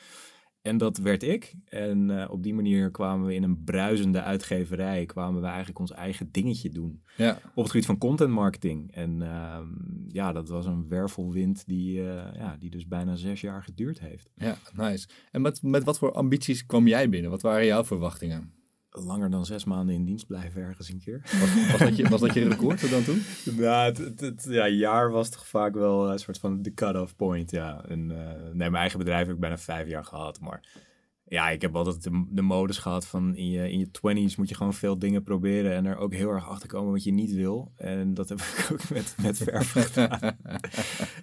En dat werd ik. En eh, op die manier kwamen we in een bruisende uitgeverij. Kwamen we eigenlijk ons eigen dingetje doen. Ja, Op het gebied van content marketing. En ehm, ja, dat was een wervelwind die, eh, ja, die dus bijna zes jaar geduurd heeft. ja, nice. En met, met wat voor ambities kwam jij binnen? Wat waren jouw verwachtingen? Langer dan zes maanden in dienst blijven ergens een keer. Was, dat, je, was dat je record dan toe? Nou, het- ja, jaar was toch vaak wel een soort van de cut-off point. Ja. En, eh, nee, mijn eigen bedrijf heb ik bijna vijf jaar gehad. Maar ja, ik heb altijd de, de modus gehad van in je, in je twenties moet je gewoon veel dingen proberen. En er ook heel erg achter komen wat je niet wil. En dat heb ik ook met, met verf gedaan.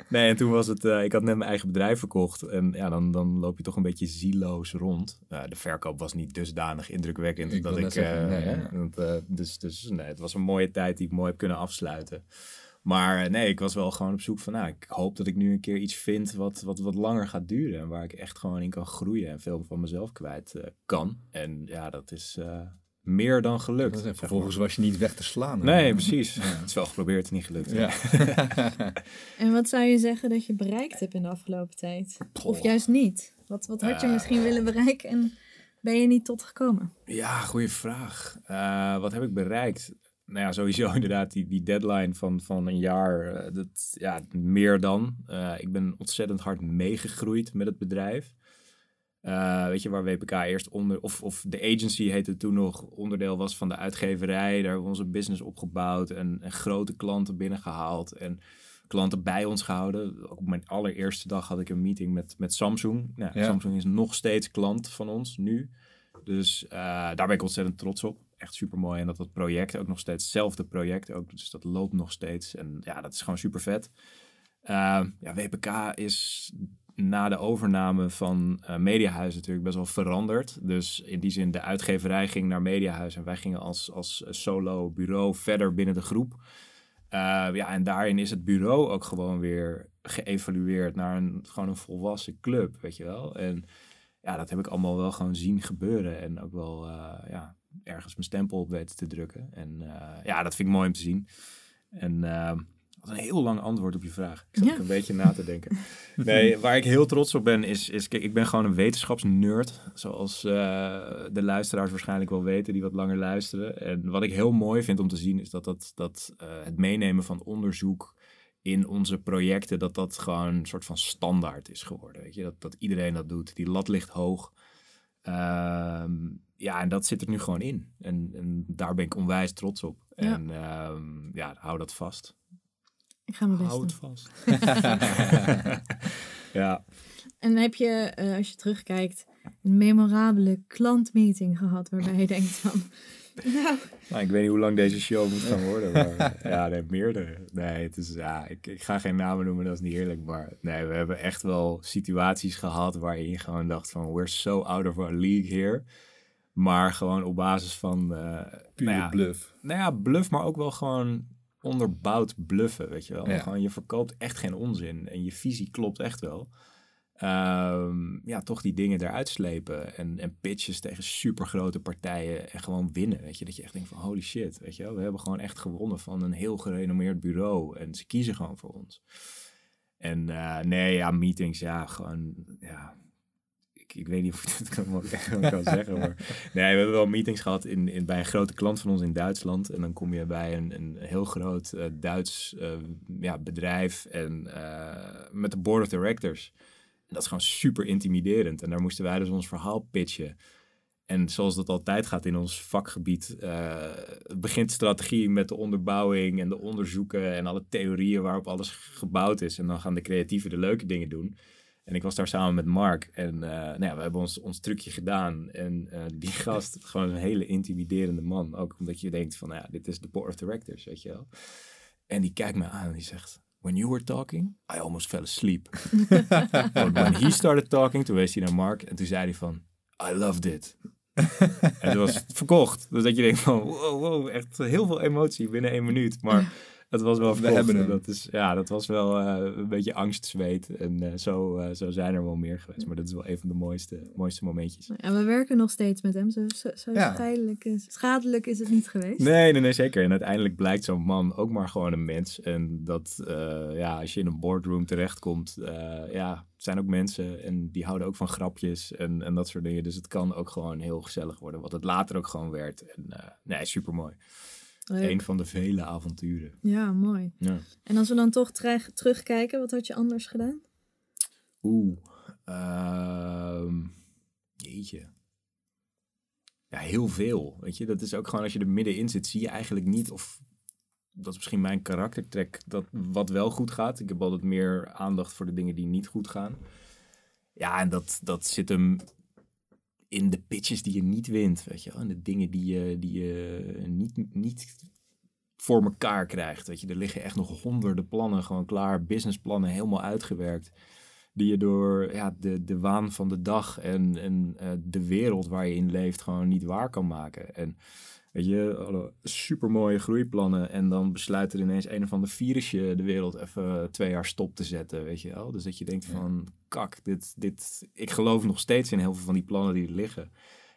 Nee, en toen was het, eh, ik had net mijn eigen bedrijf verkocht. En ja, dan, dan loop je toch een beetje zieloos rond. De verkoop was niet dusdanig indrukwekkend. Ik dat ik, zeggen, nee, hè? want, eh, dus, dus nee, het was een mooie tijd die ik mooi heb kunnen afsluiten. Maar eh, nee, ik was wel gewoon op zoek van, nou, ik hoop dat ik nu een keer iets vind wat, wat, wat langer gaat duren. En waar ik echt gewoon in kan groeien en veel van mezelf kwijt eh, kan. En ja, dat is eh, meer dan gelukt. Is- Vervolgens was je niet weg te slaan. Nee, precies. Het is wel geprobeerd, niet gelukt. Ja. En wat zou je zeggen dat je bereikt hebt in de afgelopen tijd? Of juist niet? Wat, wat had je misschien willen bereiken en ben je niet tot gekomen? Ja, goede vraag. Eh, wat heb ik bereikt? Nou ja, sowieso inderdaad die, die deadline van, van een jaar. eh, dat, ja, meer dan. Eh, ik ben ontzettend hard meegegroeid met het bedrijf. Eh, weet je, waar WPK eerst onder... Of, of de agency heette toen nog onderdeel was van de uitgeverij. Daar hebben we onze business opgebouwd en, en grote klanten binnengehaald. En klanten bij ons gehouden. Ook op mijn allereerste dag had ik een meeting met, met Samsung. Nou, Ja. Samsung is nog steeds klant van ons nu. Dus daar ben ik ontzettend trots op. Echt super mooi. En dat dat project ook nog steeds hetzelfde project. Ook, dus dat loopt nog steeds. En ja, dat is gewoon super vet. ja, WPK is na de overname van eh Mediahuis natuurlijk best wel veranderd. Dus in die zin, de uitgeverij ging naar Mediahuis. En wij gingen als, als solo bureau verder binnen de groep. Eh, ja, en daarin is het bureau ook gewoon weer geëvalueerd naar een, gewoon een volwassen club, weet je wel. En ja, dat heb ik allemaal wel gewoon zien gebeuren. En ook wel eh, ja, ergens mijn stempel op weten te drukken. En eh, ja, dat vind ik mooi om te zien. En eh, dat is een heel lang antwoord op je vraag. Ik zat Ja. een beetje na te denken. Nee, waar ik heel trots op ben, is, is kijk, ik ben gewoon een wetenschapsnerd. Zoals eh, de luisteraars waarschijnlijk wel weten, die wat langer luisteren. En wat ik heel mooi vind om te zien, is dat, dat, dat eh, het meenemen van onderzoek in onze projecten, dat dat gewoon een soort van standaard is geworden. Weet je? Dat, dat iedereen dat doet. Die lat ligt hoog. Ehm, ja, en dat zit er nu gewoon in. En, en daar ben ik onwijs trots op. Ja. En ehm, ja, hou dat vast. Ik ga mijn best Houd doen. vast. ja. En heb je, eh, als je terugkijkt, een memorabele klantmeeting gehad waarbij je denkt van, nou, Nou, ik weet niet hoe lang deze show moet gaan worden. Maar, ja, nee, meerdere. Nee, het is, ja, ik, ik ga geen namen noemen, dat is niet eerlijk. Maar nee, we hebben echt wel situaties gehad waarin je gewoon dacht van... We're so out of our league here. Maar gewoon op basis van... eh Pure nou ja, bluff. nou ja, bluff, maar ook wel gewoon onderbouwd bluffen, weet je wel. Ja. Gewoon, je verkoopt echt geen onzin en je visie klopt echt wel. Ehm, ja, toch die dingen eruit slepen en, en pitches tegen supergrote partijen en gewoon winnen, weet je. Dat je echt denkt van holy shit, weet je wel. We hebben gewoon echt gewonnen van een heel gerenommeerd bureau en ze kiezen gewoon voor ons. En eh, nee, ja, meetings, ja, gewoon, ja... Ik, weet niet of ik dit kan, kan zeggen, maar... Nee, we hebben wel meetings gehad in, in, bij een grote klant van ons in Duitsland. En dan kom je bij een, een heel groot eh, Duits eh, ja, bedrijf en eh, met de board of directors. Dat is gewoon super intimiderend. En daar moesten wij dus ons verhaal pitchen. En zoals dat altijd gaat in ons vakgebied, begint strategie met de onderbouwing en de onderzoeken en alle theorieën waarop alles gebouwd is. En dan gaan de creatieven de leuke dingen doen. En ik was daar samen met Mark en eh, nou ja, we hebben ons, ons trucje gedaan. En eh, die gast, gewoon een hele intimiderende man. Ook omdat je denkt van, nou ja, dit is de board of directors, weet je wel. En die kijkt me aan en die zegt, when you were talking, I almost fell asleep. But when he started talking, toen wees hij naar Mark en toen zei hij van, I loved it. en toen was het verkocht. Dus dat je denkt van, wow, wow, echt heel veel emotie binnen één minuut. Maar het was wel verkocht. hebben hem. Dat is, ja, dat was wel eh, een beetje angstzweet. En eh, zo, eh, zo zijn er wel meer geweest. Maar dat is wel een van de mooiste, mooiste momentjes. en we werken nog steeds met hem, zo, zo, zo Ja. schadelijk, is, schadelijk is het niet geweest. Nee, nee, nee, zeker. En uiteindelijk blijkt zo'n man ook maar gewoon een mens. En dat, eh, ja, als je in een boardroom terechtkomt, eh ja, zijn ook mensen en die houden ook van grapjes en, en dat soort dingen. Dus het kan ook gewoon heel gezellig worden, wat het later ook gewoon werd. En eh, nee, supermooi. Leuk. Een van de vele avonturen. Ja, mooi. Ja. En als we dan toch terug- terugkijken, wat had je anders gedaan? Oeh. ehm, jeetje. Ja, heel veel. Weet je, dat is ook gewoon als je er middenin zit, zie je eigenlijk niet of. Dat is misschien mijn karaktertrek, dat wat wel goed gaat. Ik heb altijd meer aandacht voor de dingen die niet goed gaan. Ja, en dat, dat zit hem in de pitches die je niet wint, weet je wel. En de dingen die je, die je niet, niet voor elkaar krijgt. Weet je, er liggen echt nog honderden plannen gewoon klaar. Businessplannen helemaal uitgewerkt die je door ja, de, de waan van de dag en, en eh, de wereld waar je in leeft gewoon niet waar kan maken. En weet je, alle supermooie groeiplannen en dan besluit er ineens een of ander virusje de wereld even twee jaar stop te zetten, weet je wel. Dus dat je denkt van, kak, dit, dit, ik geloof nog steeds in heel veel van die plannen die er liggen.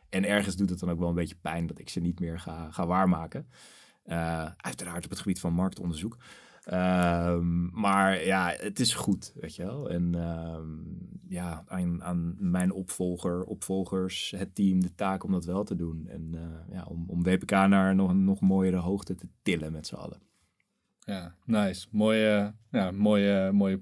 En ergens doet het dan ook wel een beetje pijn dat ik ze niet meer ga, ga waarmaken. Eh, uiteraard op het gebied van marktonderzoek. Ehm, maar ja, het is goed, weet je wel. En ehm, ja, aan, aan mijn opvolger, opvolgers, het team, de taak om dat wel te doen. En eh, ja, om, om WPK naar nog nog mooiere hoogte te tillen met z'n allen. Ja, nice. Mooie, ja, mooie, mooie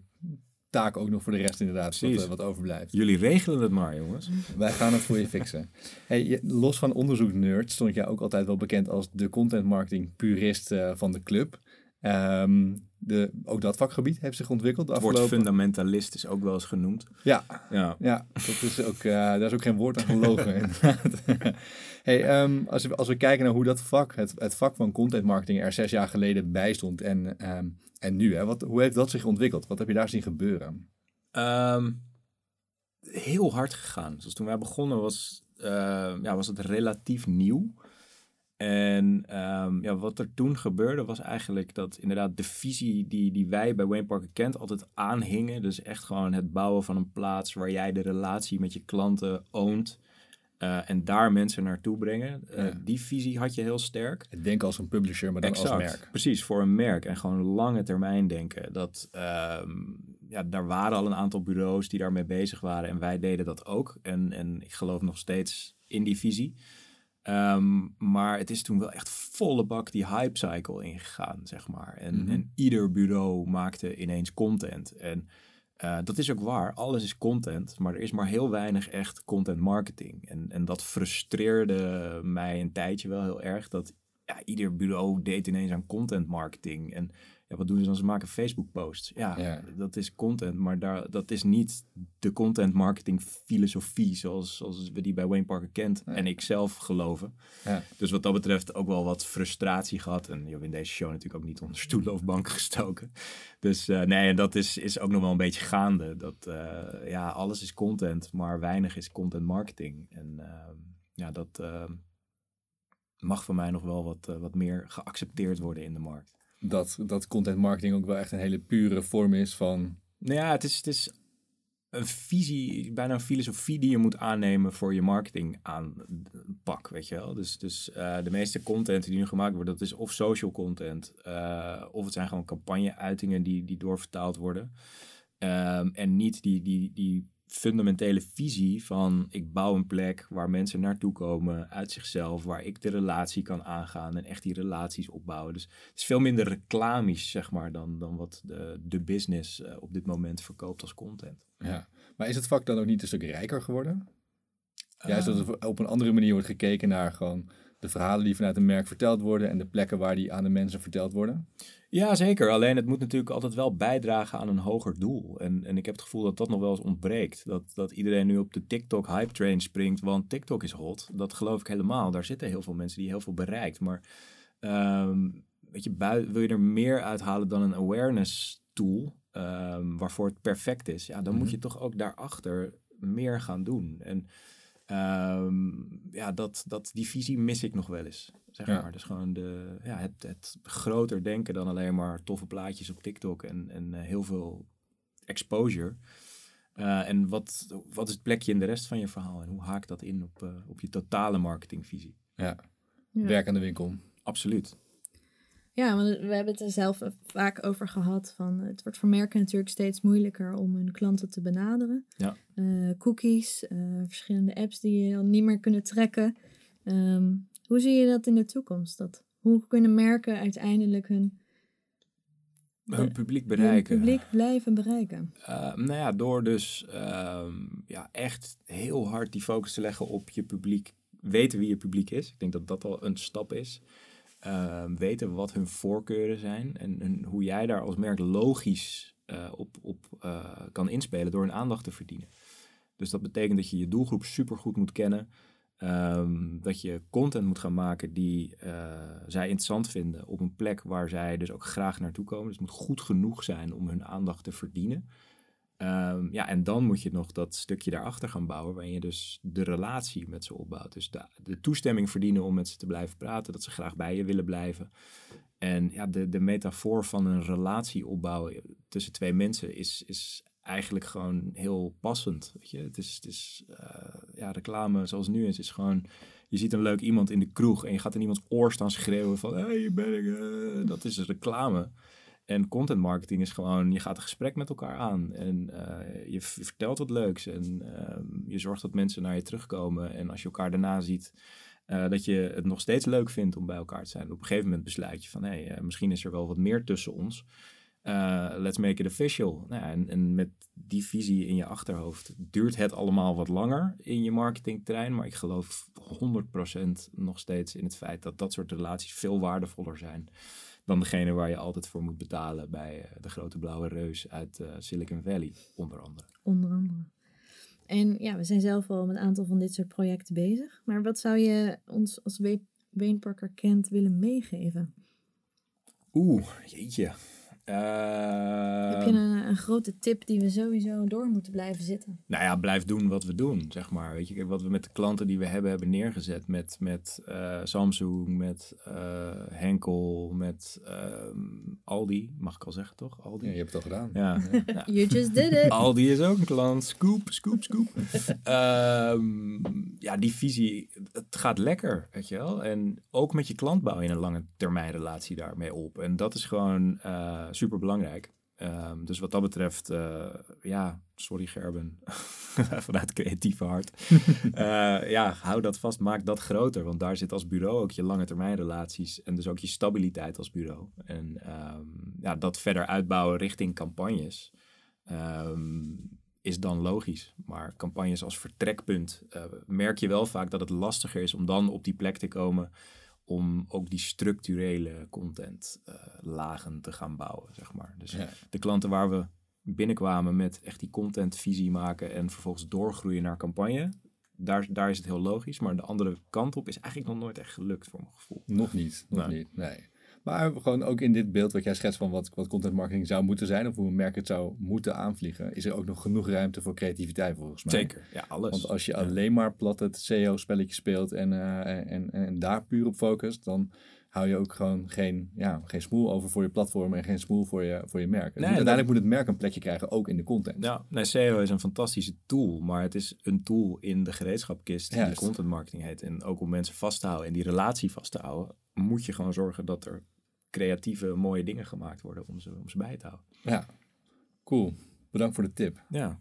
taak ook nog voor de rest inderdaad, wat, eh, wat overblijft. Jullie regelen het maar, jongens. Wij gaan het voor je fixen. Hey, los van onderzoeknerd stond jij ook altijd wel bekend als de content marketing purist eh, van de club. Ehm, de, ook dat vakgebied heeft zich ontwikkeld Het woord fundamentalist is ook wel eens genoemd. Ja, Ja, ja dat is ook, eh, daar is ook geen woord aan gelogen. hey, ehm, als, we, als we kijken naar hoe dat vak, het, het vak van content marketing er zes jaar geleden bij stond en, ehm, en nu, hè, wat, hoe heeft dat zich ontwikkeld? Wat heb je daar zien gebeuren? Heel hard gegaan. Zoals toen wij begonnen was, eh, ja, was het relatief nieuw. En ehm, ja, wat er toen gebeurde was eigenlijk dat inderdaad de visie die, die wij bij Wayne Parker Kent altijd aanhingen. Dus echt gewoon het bouwen van een plaats waar jij de relatie met je klanten oont. eh, en daar mensen naartoe brengen. Eh, Ja. Die visie had je heel sterk. Ik denk als een publisher, maar dan als merk. Precies, voor een merk en gewoon lange termijn denken. Dat, ehm, ja, daar waren al een aantal bureaus die daarmee bezig waren en wij deden dat ook. En, en ik geloof nog steeds in die visie. Ehm, maar het is toen wel echt volle bak die hype cycle ingegaan, zeg maar. En, Mhm. en ieder bureau maakte ineens content. En eh, dat is ook waar, alles is content, maar er is maar heel weinig echt content marketing. En, en dat frustreerde mij een tijdje wel heel erg, dat ja, ieder bureau deed ineens aan content marketing. En ja, wat doen ze dan? Ze maken Facebook-posts. Ja, Ja. dat is content, maar daar, dat is niet de content marketing filosofie zoals, zoals we die bij Wayne Parker kent en ik zelf geloven. Ja. Dus wat dat betreft ook wel wat frustratie gehad. En je hebt in deze show natuurlijk ook niet onder stoelen of banken gestoken. Dus eh, nee, en dat is, is ook nog wel een beetje gaande. Dat eh, ja, alles is content, maar weinig is content marketing. En ehm, ja, dat ehm, mag van mij nog wel wat, eh, wat meer geaccepteerd worden in de markt. Dat, dat content marketing ook wel echt een hele pure vorm is van... Nou ja, het is, het is een visie, bijna een filosofie die je moet aannemen voor je marketing aanpak, weet je wel. Dus, dus eh, de meeste content die nu gemaakt wordt, dat is of social content, eh, of het zijn gewoon campagne-uitingen die, die doorvertaald worden. Ehm, en niet die, die, die fundamentele visie van ik bouw een plek waar mensen naartoe komen uit zichzelf, waar ik de relatie kan aangaan en echt die relaties opbouwen. Dus het is veel minder reclamisch, zeg maar, dan, dan wat de, de business eh, op dit moment verkoopt als content. Ja. Maar is het vak dan ook niet een stuk rijker geworden? Juist Eh, dat er op een andere manier wordt gekeken naar gewoon de verhalen die vanuit een merk verteld worden en de plekken waar die aan de mensen verteld worden. Ja, zeker. Alleen het moet natuurlijk altijd wel bijdragen aan een hoger doel. En, en ik heb het gevoel dat dat nog wel eens ontbreekt. Dat, dat iedereen nu op de TikTok hype train springt, want TikTok is hot. Dat geloof ik helemaal. Daar zitten heel veel mensen die heel veel bereikt. Maar ehm, weet je, bui- wil je er meer uithalen dan een awareness tool, ehm, waarvoor het perfect is, ja, dan moet Mhm. je toch ook daarachter meer gaan doen. En ehm, ja, dat, dat, die visie mis ik nog wel eens. Zeg Ja. maar. Dus gewoon de, ja, het, het groter denken dan alleen maar toffe plaatjes op TikTok en, en eh, heel veel exposure. Eh, en wat, wat is het plekje in de rest van je verhaal en hoe haakt dat in op, eh, op je totale marketingvisie? Ja, Ja. werk aan de winkel. Absoluut. Ja, want we hebben het er zelf vaak over gehad. Van, het wordt voor merken natuurlijk steeds moeilijker om hun klanten te benaderen. Ja. Eh, cookies, eh, verschillende apps die je dan niet meer kunnen trekken. Ehm, hoe zie je dat in de toekomst? Dat, hoe kunnen merken uiteindelijk hun, Hun publiek hun bereiken. publiek blijven bereiken? Uh, nou ja, door dus ehm, ja, echt heel hard die focus te leggen op je publiek. Weten wie je publiek is. Ik denk dat dat al een stap is. Ehm, weten wat hun voorkeuren zijn. En, en hoe jij daar als merk logisch eh, op, op eh, kan inspelen door hun aandacht te verdienen. Dus dat betekent dat je je doelgroep supergoed moet kennen. Ehm, dat je content moet gaan maken die eh, zij interessant vinden op een plek waar zij dus ook graag naartoe komen. Dus het moet goed genoeg zijn om hun aandacht te verdienen. Ehm, ja, en dan moet je nog dat stukje daarachter gaan bouwen, waarin je dus de relatie met ze opbouwt. Dus de, de toestemming verdienen om met ze te blijven praten, dat ze graag bij je willen blijven. En ja, de, de metafoor van een relatie opbouwen tussen twee mensen is, is eigenlijk gewoon heel passend. Weet je? Het is, het is eh, ja, reclame zoals nu is, is gewoon... Je ziet een leuk iemand in de kroeg en je gaat in iemands oor staan schreeuwen van... Hey, ben ik. eh." dat is reclame. En content marketing is gewoon, je gaat een gesprek met elkaar aan. En eh, je vertelt wat leuks. En ehm, je zorgt dat mensen naar je terugkomen. En als je elkaar daarna ziet, eh, dat je het nog steeds leuk vindt om bij elkaar te zijn. Op een gegeven moment besluit je van, hé, hey, eh, misschien is er wel wat meer tussen ons. Let's make it official. Nou en, en met die visie in je achterhoofd duurt het allemaal wat langer in je marketingterrein. Maar ik geloof 100% nog steeds in het feit dat dat soort relaties veel waardevoller zijn dan degene waar je altijd voor moet betalen bij eh, de grote blauwe reus uit eh, Silicon Valley, onder andere. Onder andere. En ja, we zijn zelf al met een aantal van dit soort projecten bezig. Maar wat zou je ons als We- Wayne Parker Kent willen meegeven? Oeh, jeetje. Heb je een, een grote tip die we sowieso door moeten blijven zitten? Nou ja, blijf doen wat we doen, zeg maar. Weet je, wat we met de klanten die we hebben, hebben neergezet. Met, met eh, Samsung, met eh, Henkel, met ehm, Aldi. Mag ik al zeggen, toch? Aldi. Ja, je hebt het al gedaan. Ja. ja. You just did it. Aldi is ook een klant. Scoop, scoop, scoop. Ehm, ja, die visie, het gaat lekker, weet je wel. En ook met je klant bouw je een lange termijn relatie daarmee op. En dat is gewoon super belangrijk. dus wat dat betreft, eh, ja, sorry Gerben, vanuit het creatieve hart. Eh, ja, hou dat vast, maak dat groter. Want daar zit als bureau ook je lange termijn relaties en dus ook je stabiliteit als bureau. En ehm, ja, dat verder uitbouwen richting campagnes ehm, is dan logisch. Maar campagnes als vertrekpunt eh, merk je wel vaak dat het lastiger is om dan op die plek te komen om ook die structurele content eh, lagen te gaan bouwen, zeg maar. Dus Ja. de klanten waar we binnenkwamen met echt die contentvisie maken en vervolgens doorgroeien naar campagne, daar, daar is het heel logisch. Maar de andere kant op is eigenlijk nog nooit echt gelukt voor mijn gevoel. Nog niet, nog niet, nee. Maar gewoon ook in dit beeld wat jij schetst van wat, wat content marketing zou moeten zijn, of hoe een merk het zou moeten aanvliegen, is er ook nog genoeg ruimte voor creativiteit volgens mij. Zeker, ja, alles. Want als je Ja. alleen maar plat het SEO-spelletje speelt en, eh, en, en, daar puur op focust, dan hou je ook gewoon geen, ja, geen smoel over voor je platform en geen smoel voor je, voor je merk. Dus Nee, uiteindelijk moet het merk een plekje krijgen, ook in de content. Ja, nee, SEO is een fantastische tool, maar het is een tool in de gereedschapkist die content marketing heet. En ook om mensen vast te houden en die relatie vast te houden, moet je gewoon zorgen dat er creatieve, mooie dingen gemaakt worden om ze, om ze bij te houden. Ja, cool. Bedankt voor de tip. Ja,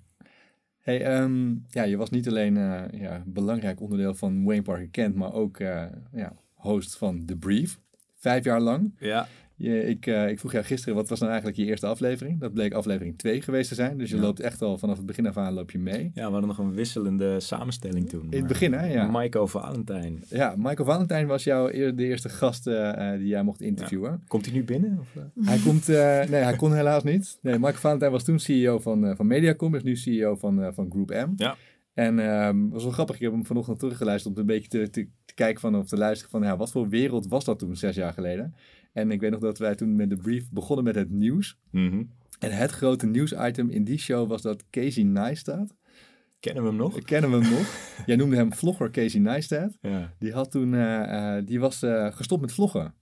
Hey, ehm, ja, je was niet alleen eh, ja, belangrijk onderdeel van Wayne Parker Kent, maar ook eh, ja, host van The Brief. Vijf jaar lang. ja. Je, ik, eh, ik vroeg jou gisteren, wat was nou eigenlijk je eerste aflevering? Dat bleek aflevering 2 geweest te zijn. Dus je Ja. loopt echt al vanaf het begin af aan loop je mee. ja we hadden nog een wisselende samenstelling toen. In het maar begin, hè? Ja. Michael Valentijn. Ja, Michael Valentijn was jouw de eerste gast eh, eh, die jij mocht interviewen. Komt hij nu binnen? Of, eh? Hij komt, eh, nee, hij kon helaas niet. Nee, Michael Valentijn was toen CEO van, eh, van Mediacom, is nu CEO van, eh, van Group M. Ja. En ehm, het was wel grappig, ik heb hem vanochtend teruggeluisterd om een beetje te, te, te kijken van, of te luisteren van, ja, wat voor wereld was dat toen, zes jaar geleden? En ik weet nog dat wij toen met de brief begonnen met het nieuws. Mhm. En het grote nieuwsitem in die show was dat Casey Neistat, Kennen we hem nog? kennen we hem nog? Jij noemde hem vlogger Casey Neistat. Ja. Die, had toen, eh, eh, die was eh, gestopt met vloggen.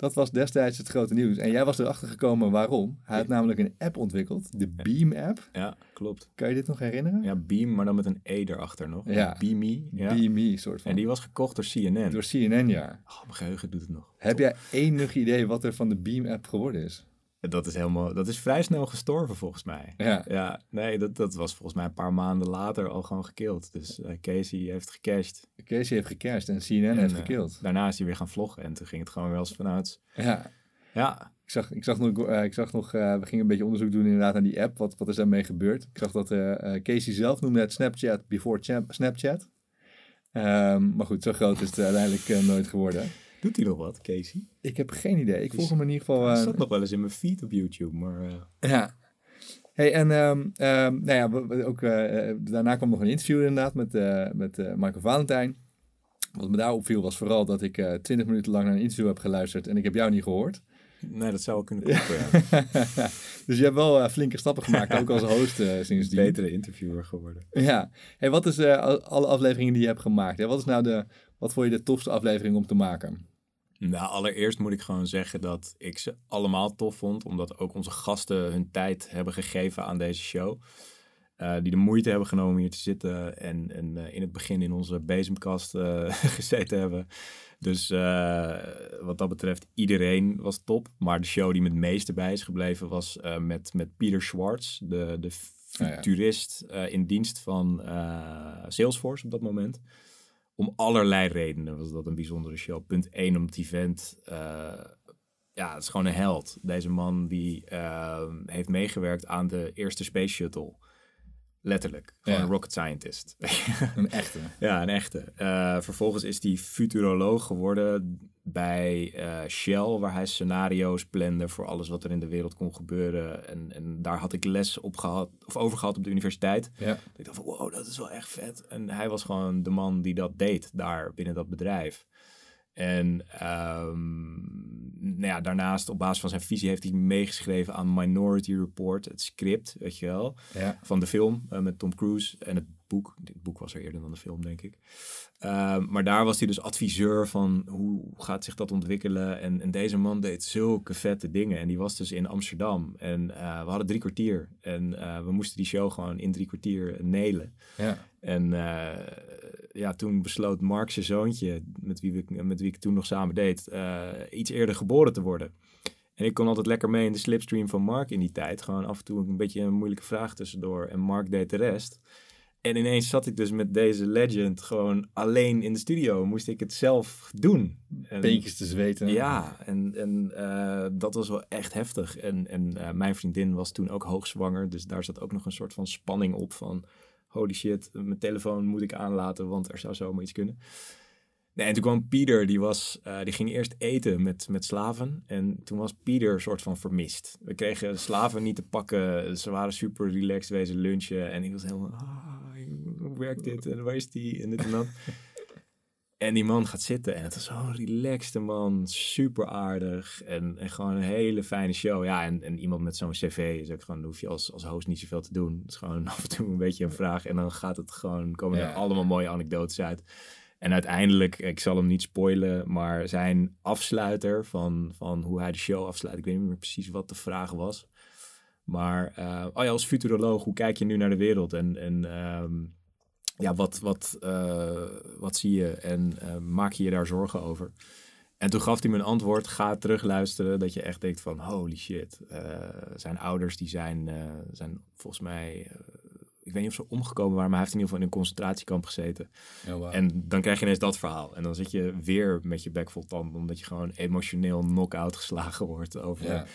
Dat was destijds het grote nieuws. En jij was erachter gekomen waarom. Hij had namelijk een app ontwikkeld, de Beam app. ja, klopt. Kan je dit nog herinneren? Ja, Beam, maar dan met een E erachter nog. Ja. Beamy. Ja. Beamy soort van. En die was gekocht door CNN. Door CNN, ja. Oh, mijn geheugen doet het nog. Heb jij enig idee wat er van de Beam app geworden is? Dat is helemaal, dat is vrij snel gestorven volgens mij. Ja. Ja, nee, dat, dat was volgens mij een paar maanden later al gewoon gekild. Dus eh, Casey heeft gecashed. Casey heeft gecashed en CNN heeft En, eh, gekild. Daarna is hij weer gaan vloggen en toen ging het gewoon weer als vanuit. Ja. Ja, Ik zag, ik zag nog, eh, ik zag nog we gingen een beetje onderzoek doen inderdaad aan die app. Wat, wat is daarmee gebeurd? Ik zag dat Casey zelf noemde het Snapchat before cha- Snapchat. Ehm, maar goed, zo groot is het uiteindelijk nooit geworden. Doet hij nog wat, Casey? Ik heb geen idee. Ik volg hem in ieder geval. Hij eh, zat nog wel eens in mijn feed op YouTube, maar eh, Ja. Hey, en ehm, ehm, nou ja, ook, eh, daarna kwam nog een interview inderdaad met, eh, met eh, Michael Valentijn. Wat me daar opviel was vooral dat ik 20 minuten lang naar een interview heb geluisterd en ik heb jou niet gehoord. nee, dat zou wel kunnen kloppen. Ja. dus je hebt wel flinke stappen gemaakt, ook als host sindsdien. Betere interviewer geworden. Ja. Hey, wat is al- alle afleveringen die je hebt gemaakt? Hè? Wat is nou de, wat vond je de tofste aflevering om te maken? Nou, allereerst moet ik gewoon zeggen dat ik ze allemaal tof vond. Omdat ook onze gasten hun tijd hebben gegeven aan deze show. Eh, die de moeite hebben genomen om hier te zitten. En, en eh, in het begin in onze bezemkast eh, gezeten hebben. Dus wat dat betreft, iedereen was top. Maar de show die me het meeste bij is gebleven was met, met Pieter Schwartz. De, de ja. futurist in dienst van Salesforce op dat moment om allerlei redenen was dat een bijzondere show. Punt 1, omdat die vent, eh, ja, het is gewoon een held. Deze man die eh, heeft meegewerkt aan de eerste Space Shuttle. Letterlijk. Gewoon Ja. een rocket scientist. Een echte. ja, een echte. Eh, vervolgens is hij futuroloog geworden bij eh, Shell, waar hij scenario's plande voor alles wat er in de wereld kon gebeuren. En, en daar had ik les op gehad, of over gehad op de universiteit. Ja. Ik dacht van, wow, dat is wel echt vet. En hij was gewoon de man die dat deed daar binnen dat bedrijf. En ehm, nou ja, daarnaast, op basis van zijn visie, heeft hij meegeschreven aan Minority Report, het script, weet je wel, Ja. van de film eh, met Tom Cruise en het boek. Dit boek was er eerder dan de film, denk ik. Ehm, maar daar was hij dus adviseur van hoe gaat zich dat ontwikkelen. En, en deze man deed zulke vette dingen. En die was dus in Amsterdam. En eh, we hadden drie kwartier. En eh, we moesten die show gewoon in drie kwartier nelen. Ja. En ja, toen besloot Mark zijn zoontje, met wie, we, met wie ik toen nog samen deed, eh, iets eerder geboren te worden. En ik kon altijd lekker mee in de slipstream van Mark in die tijd. Gewoon af en toe een beetje een moeilijke vraag tussendoor. En Mark deed de rest. En ineens zat ik dus met deze legend gewoon alleen in de studio. Moest ik het zelf doen. En- Beentjes te zweten. ja, en, en eh, dat was wel echt heftig. En, en eh, mijn vriendin was toen ook hoogzwanger. Dus daar zat ook nog een soort van spanning op van... Holy shit, mijn telefoon moet ik aanlaten, want er zou zomaar iets kunnen. Nee, en toen kwam Pieter, die, was, uh, die ging eerst eten met, met slaven. En toen was Pieter een soort van vermist. We kregen slaven niet te pakken. Ze waren super relaxed wezen lunchen. En ik was helemaal, ah, hoe werkt dit? En waar is die? En dit en dat. En die man gaat zitten en het was zo'n relaxte man, super aardig en, en gewoon een hele fijne show. Ja, en, en iemand met zo'n cv is ook gewoon, hoef je als, als host niet zoveel te doen. Het is gewoon af en toe een beetje een vraag en dan gaat het gewoon, komen er allemaal mooie anekdotes uit. En uiteindelijk, ik zal hem niet spoilen, maar zijn afsluiter van, van hoe hij de show afsluit, ik weet niet meer precies wat de vraag was. Maar, uh, oh ja, als futuroloog, hoe kijk je nu naar de wereld? En, en ehm, ja, wat, wat, uh, wat zie je en uh, maak je je daar zorgen over? En toen gaf hij me een antwoord, ga terugluisteren, dat je echt denkt van holy shit. Uh, zijn ouders die zijn, zijn volgens mij, ik weet niet of ze omgekomen waren, maar hij heeft in ieder geval in een concentratiekamp gezeten. Oh, wow. En dan krijg je ineens dat verhaal. En dan zit je weer met je bek vol tanden, omdat je gewoon emotioneel knock-out geslagen wordt over... Ja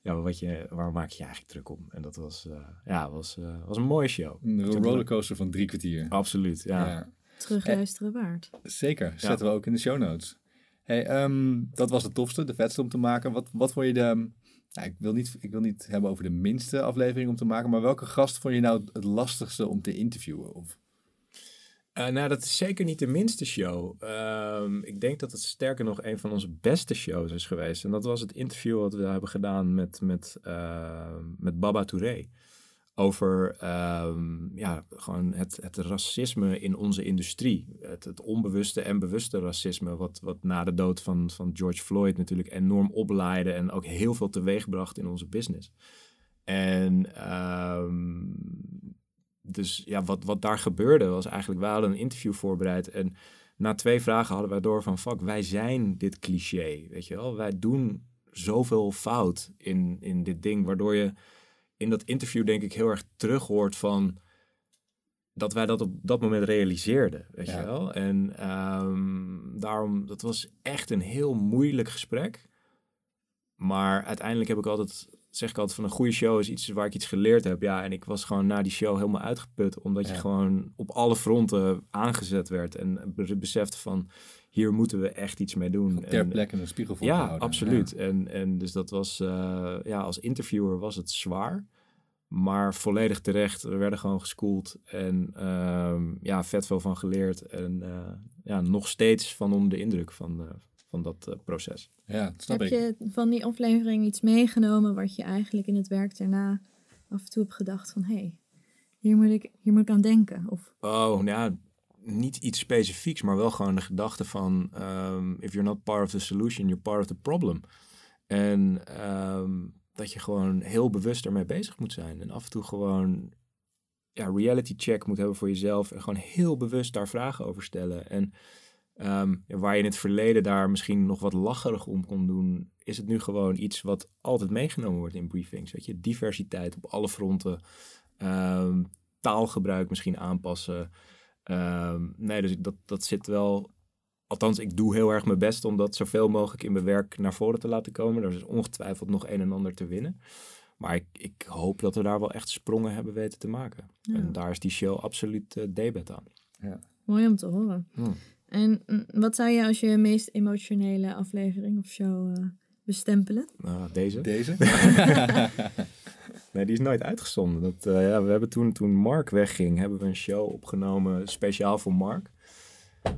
ja, wat je, waar maak je je eigenlijk druk om? En dat was, uh, ja, was, uh, was een mooie show. Een rollercoaster van drie kwartier. Absoluut, ja. ja. Terugluisteren waard. Zeker, zetten we ook in de show notes. Hey, um, dat was het tofste, de vetste om te maken. Wat, wat vond je de... Nou, ik, wil niet, ik wil niet hebben over de minste aflevering om te maken, maar welke gast vond je nou het lastigste om te interviewen? Of uh, nou, dat is zeker niet de minste show. Uh, ik denk dat het sterker nog een van onze beste shows is geweest. En dat was het interview wat we hebben gedaan met, met, uh, met Baba Touré. Over ehm, ja, gewoon het, het racisme in onze industrie. Het, het onbewuste en bewuste racisme. Wat, wat na de dood van, van George Floyd natuurlijk enorm oplaaide. En ook heel veel teweegbracht in onze business. En ehm, dus ja, wat, wat daar gebeurde was eigenlijk, we hadden een interview voorbereid en na twee vragen hadden wij door van, fuck, wij zijn dit cliché, weet je wel. Wij doen zoveel fout in, in dit ding, waardoor je in dat interview denk ik heel erg terug hoort van dat wij dat op dat moment realiseerden, weet je wel. En um, daarom, dat was echt een heel moeilijk gesprek. Maar uiteindelijk heb ik altijd zeg ik altijd van een goede show is iets waar ik iets geleerd heb. Ja, en ik was gewoon na die show helemaal uitgeput. Omdat je gewoon op alle fronten aangezet werd. En besefte van hier moeten we echt iets mee doen. Ter plekke een spiegel voor Ja, absoluut. En, en dus dat was, uh, ja, als interviewer was het zwaar. Maar volledig terecht. We werden gewoon geschoold. En uh, ja, vet veel van geleerd. En uh, ja, nog steeds van onder de indruk van, van dat uh, proces. Ja, snap Heb ik. je van die aflevering iets meegenomen wat je eigenlijk in het werk daarna af en toe hebt gedacht van hé, hey, hier, moet ik, hier moet ik aan denken? Of... Oh, nou ja, niet iets specifieks, maar wel gewoon de gedachte van um, if you're not part of the solution, you're part of the problem. En um, dat je gewoon heel bewust ermee bezig moet zijn. En af en toe gewoon ja, reality check moet hebben voor jezelf. En gewoon heel bewust daar vragen over stellen. En Ehm, waar je in het verleden daar misschien nog wat lacherig om kon doen, is het nu gewoon iets wat altijd meegenomen wordt in briefings. Weet je, diversiteit op alle fronten, um, taalgebruik misschien aanpassen. Ehm, nee, dus dat, dat zit wel. Althans, ik doe heel erg mijn best om dat zoveel mogelijk in mijn werk naar voren te laten komen. Er is ongetwijfeld nog een en ander te winnen. Maar ik, ik hoop dat we daar wel echt sprongen hebben weten te maken. En daar is die show absoluut uh, debet aan. Ja. Mooi om te horen. Hmm. En mm, wat zou je als je meest emotionele aflevering of show uh, bestempelen? Nou, deze. Deze? nee, die is nooit uitgezonden. Dat, uh, ja, we hebben toen, toen Mark wegging, hebben we een show opgenomen speciaal voor Mark.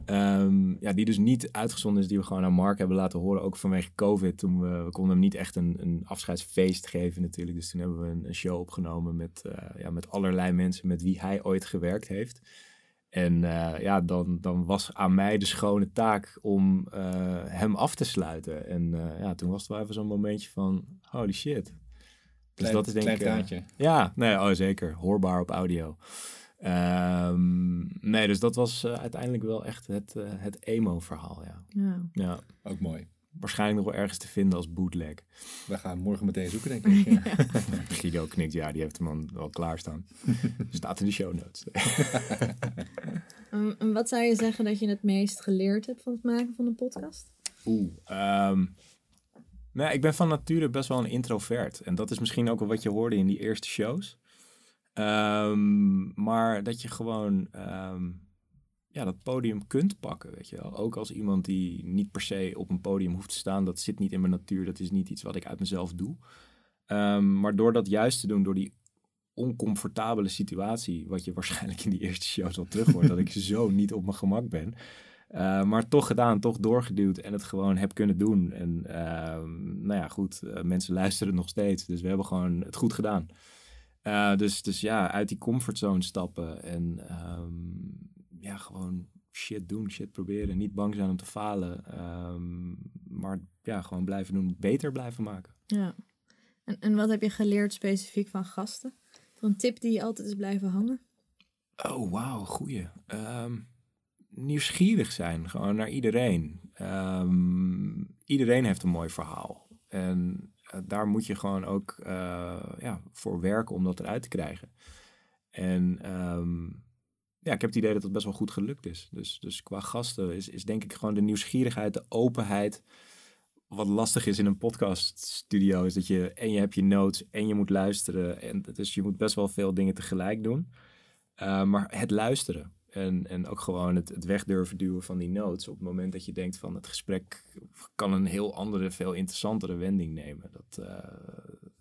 Um, ja, die dus niet uitgezonden is, die we gewoon aan Mark hebben laten horen, ook vanwege COVID. Toen we, we konden hem niet echt een, een afscheidsfeest geven natuurlijk. Dus toen hebben we een, een show opgenomen met, uh, ja, met allerlei mensen met wie hij ooit gewerkt heeft. En uh, ja, dan, dan was aan mij de schone taak om uh, hem af te sluiten. En uh, ja, toen was het wel even zo'n momentje van holy shit. Dus klein, dat is denk ik... ja, nee, oh, zeker. Hoorbaar op audio. Um, nee, dus dat was uiteindelijk wel echt het, het emo-verhaal, ja. ja. ja. Ook mooi waarschijnlijk nog wel ergens te vinden als bootleg. We gaan morgen meteen zoeken, denk ik. Ja. Guido knikt, ja, die heeft hem al wel klaarstaan. Staat in de show notes. um, wat zou je zeggen dat je het meest geleerd hebt van het maken van een podcast? Oeh, um, nou, ik ben van nature best wel een introvert. En dat is misschien ook wel wat je hoorde in die eerste shows. Um, maar dat je gewoon ja, dat podium kunt pakken, weet je wel. Ook als iemand die niet per se op een podium hoeft te staan. Dat zit niet in mijn natuur. Dat is niet iets wat ik uit mezelf doe. Ehm, maar door dat juist te doen, door die oncomfortabele situatie, wat je waarschijnlijk in die eerste show zal terug hoort, dat ik zo niet op mijn gemak ben. Uh, maar toch gedaan, toch doorgeduwd en het gewoon heb kunnen doen. En uh, nou ja, goed, uh, mensen luisteren nog steeds. Dus we hebben gewoon het goed gedaan. Eh, dus, dus ja, uit die comfortzone stappen en um, ja, gewoon shit doen, shit proberen. Niet bang zijn om te falen. Um, maar ja, gewoon blijven doen, beter blijven maken. Ja. En, en wat heb je geleerd specifiek van gasten? Een tip die je altijd is blijven hangen? Oh, wauw, goeie. Um, nieuwsgierig zijn, gewoon naar iedereen. Um, iedereen heeft een mooi verhaal. En uh, daar moet je gewoon ook uh, ja, voor werken om dat eruit te krijgen. En um, ja, ik heb het idee dat het best wel goed gelukt is. Dus, dus qua gasten is, is denk ik gewoon de nieuwsgierigheid, de openheid. Wat lastig is in een podcaststudio is dat je en je hebt je notes en je moet luisteren. En dus je moet best wel veel dingen tegelijk doen. Uh, maar het luisteren. En, en ook gewoon het, het wegdurven duwen van die notes. Op het moment dat je denkt van het gesprek kan een heel andere, veel interessantere wending nemen. Dat, uh,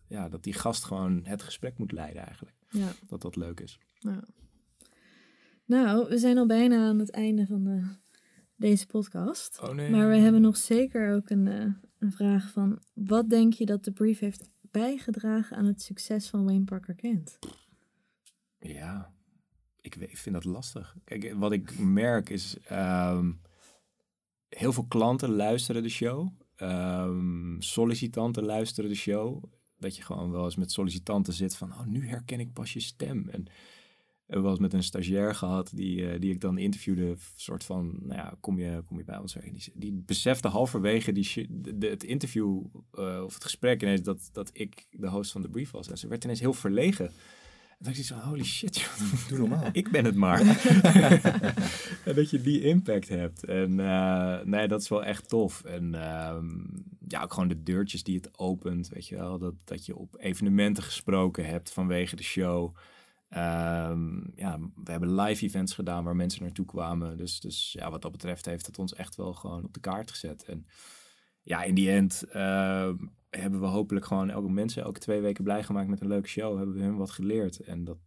ja, dat die gast gewoon het gesprek moet leiden eigenlijk. Ja. Dat dat leuk is. Ja. Nou, we zijn al bijna aan het einde van de, deze podcast. Oh nee. Maar we hebben nog zeker ook een, uh, een vraag van... Wat denk je dat de brief heeft bijgedragen aan het succes van Wayne Parker Kent? Ja, ik vind dat lastig. Kijk, wat ik merk is... Um, heel veel klanten luisteren de show. Um, sollicitanten luisteren de show. Dat je gewoon wel eens met sollicitanten zit van... Oh, nu herken ik pas je stem. En eens met een stagiair gehad die, uh, die ik dan interviewde. soort van, nou ja, kom je, kom je bij ons? Die, die besefte halverwege die, de, het interview uh, of het gesprek ineens dat, dat ik de host van de brief was. En ze werd ineens heel verlegen. En dan dacht ik zo, holy shit, joh, doe normaal. ik ben het maar. en dat je die impact hebt. En uh, nee, dat is wel echt tof. En um, ja, ook gewoon de deurtjes die het opent, weet je wel. Dat, dat je op evenementen gesproken hebt vanwege de show. Um, ja, we hebben live events gedaan waar mensen naartoe kwamen. Dus, dus ja, wat dat betreft heeft het ons echt wel gewoon op de kaart gezet. En ja, in die end uh, hebben we hopelijk gewoon elke mensen elke twee weken blij gemaakt met een leuke show. Hebben we hun wat geleerd. En dat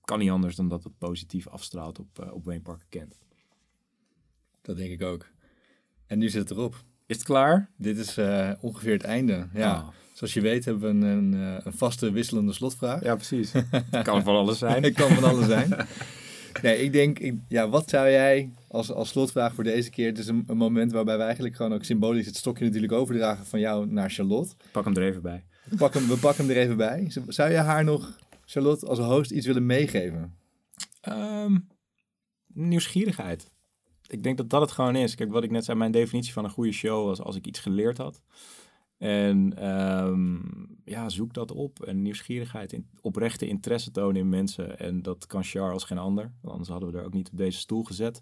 kan niet anders dan dat het positief afstraalt op, uh, op Wayne Parker Kent. Dat denk ik ook. En nu zit het erop. Is het klaar? Dit is uh, ongeveer het einde. Ja. Oh. Zoals je weet hebben we een, een, een vaste wisselende slotvraag. Ja, precies. Het kan van alles zijn. Het kan van alles zijn. Nee, ik denk, ik, ja, wat zou jij als, als slotvraag voor deze keer? Het is een, een, moment waarbij we eigenlijk gewoon ook symbolisch het stokje natuurlijk overdragen van jou naar Charlotte. Pak hem er even bij. We pakken, hem, we pakken hem er even bij. Zou je haar nog, Charlotte, als host iets willen meegeven? Um, nieuwsgierigheid. Ik denk dat dat het gewoon is. Kijk, wat ik net zei, mijn definitie van een goede show was als ik iets geleerd had. En um, ja, zoek dat op. En nieuwsgierigheid, in, oprechte interesse tonen in mensen. En dat kan Char als geen ander. Anders hadden we er ook niet op deze stoel gezet.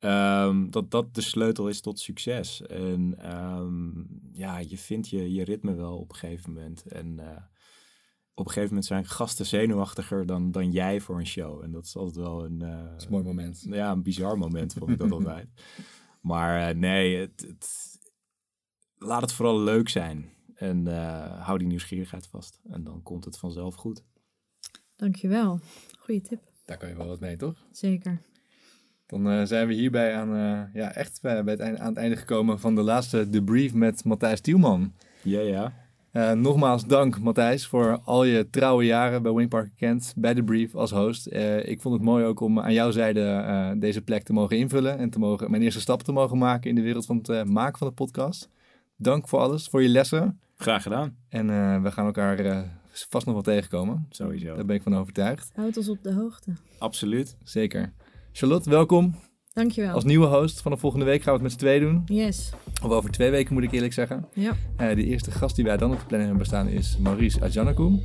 Um, dat dat de sleutel is tot succes. En um, ja, je vindt je, je ritme wel op een gegeven moment. En uh, op een gegeven moment zijn gasten zenuwachtiger dan, dan jij voor een show. En dat is altijd wel een... Uh, dat is een mooi moment. Ja, een bizar moment vond ik dat altijd. Maar uh, nee, het, het laat het vooral leuk zijn. En uh, hou die nieuwsgierigheid vast. En dan komt het vanzelf goed. Dankjewel. Goeie tip. Daar kan je wel wat mee, toch? Zeker. Dan uh, zijn we hierbij aan, uh, ja, echt bij, bij het einde, aan het einde gekomen van de laatste debrief met Matthijs Tielman. Ja, ja. Uh, nogmaals dank Matthijs voor al je trouwe jaren bij Wayne Parker Kent, bij de brief als host. ik vond het mooi ook om aan jouw zijde deze plek te mogen invullen en te mogen, mijn eerste stap te mogen maken in de wereld van het maken van de podcast. Dank voor alles, voor je lessen. Graag gedaan. En uh, we gaan elkaar uh, vast nog wel tegenkomen. Sowieso. Daar ben ik van overtuigd. Houd ons op de hoogte. Absoluut. Zeker. Charlotte, welkom. Dankjewel. Als nieuwe host van de volgende week gaan we het met z'n twee doen. Yes. Of over twee weken moet ik eerlijk zeggen. Ja. Uh, de eerste gast die wij dan op de planning hebben staan is Maurice Ajanakoum.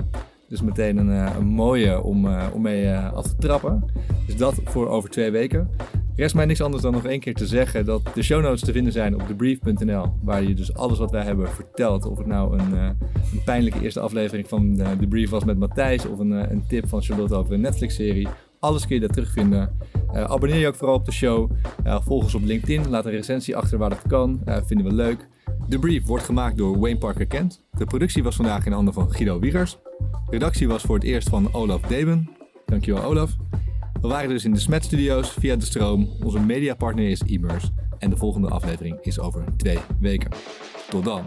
Dus meteen een, een mooie om, om mee af te trappen. Dus dat voor over twee weken. Rest mij niks anders dan nog één keer te zeggen dat de show notes te vinden zijn op thebrief.nl. Waar je dus alles wat wij hebben verteld, of het nou een, uh, een pijnlijke eerste aflevering van de, Brief was met Matthijs, of een, uh, een tip van Charlotte over een Netflix-serie. Alles kun je daar terugvinden. Uh, abonneer je ook vooral op de show. Uh, volg ons op LinkedIn. Laat een recensie achter waar dat kan. Uh, vinden we leuk. De brief wordt gemaakt door Wayne Parker Kent. De productie was vandaag in handen van Guido Wiegers. De redactie was voor het eerst van Olaf Deben. Dankjewel Olaf. We waren dus in de Smet Studios via de stroom. Onze mediapartner is Immers. En de volgende aflevering is over twee weken. Tot dan.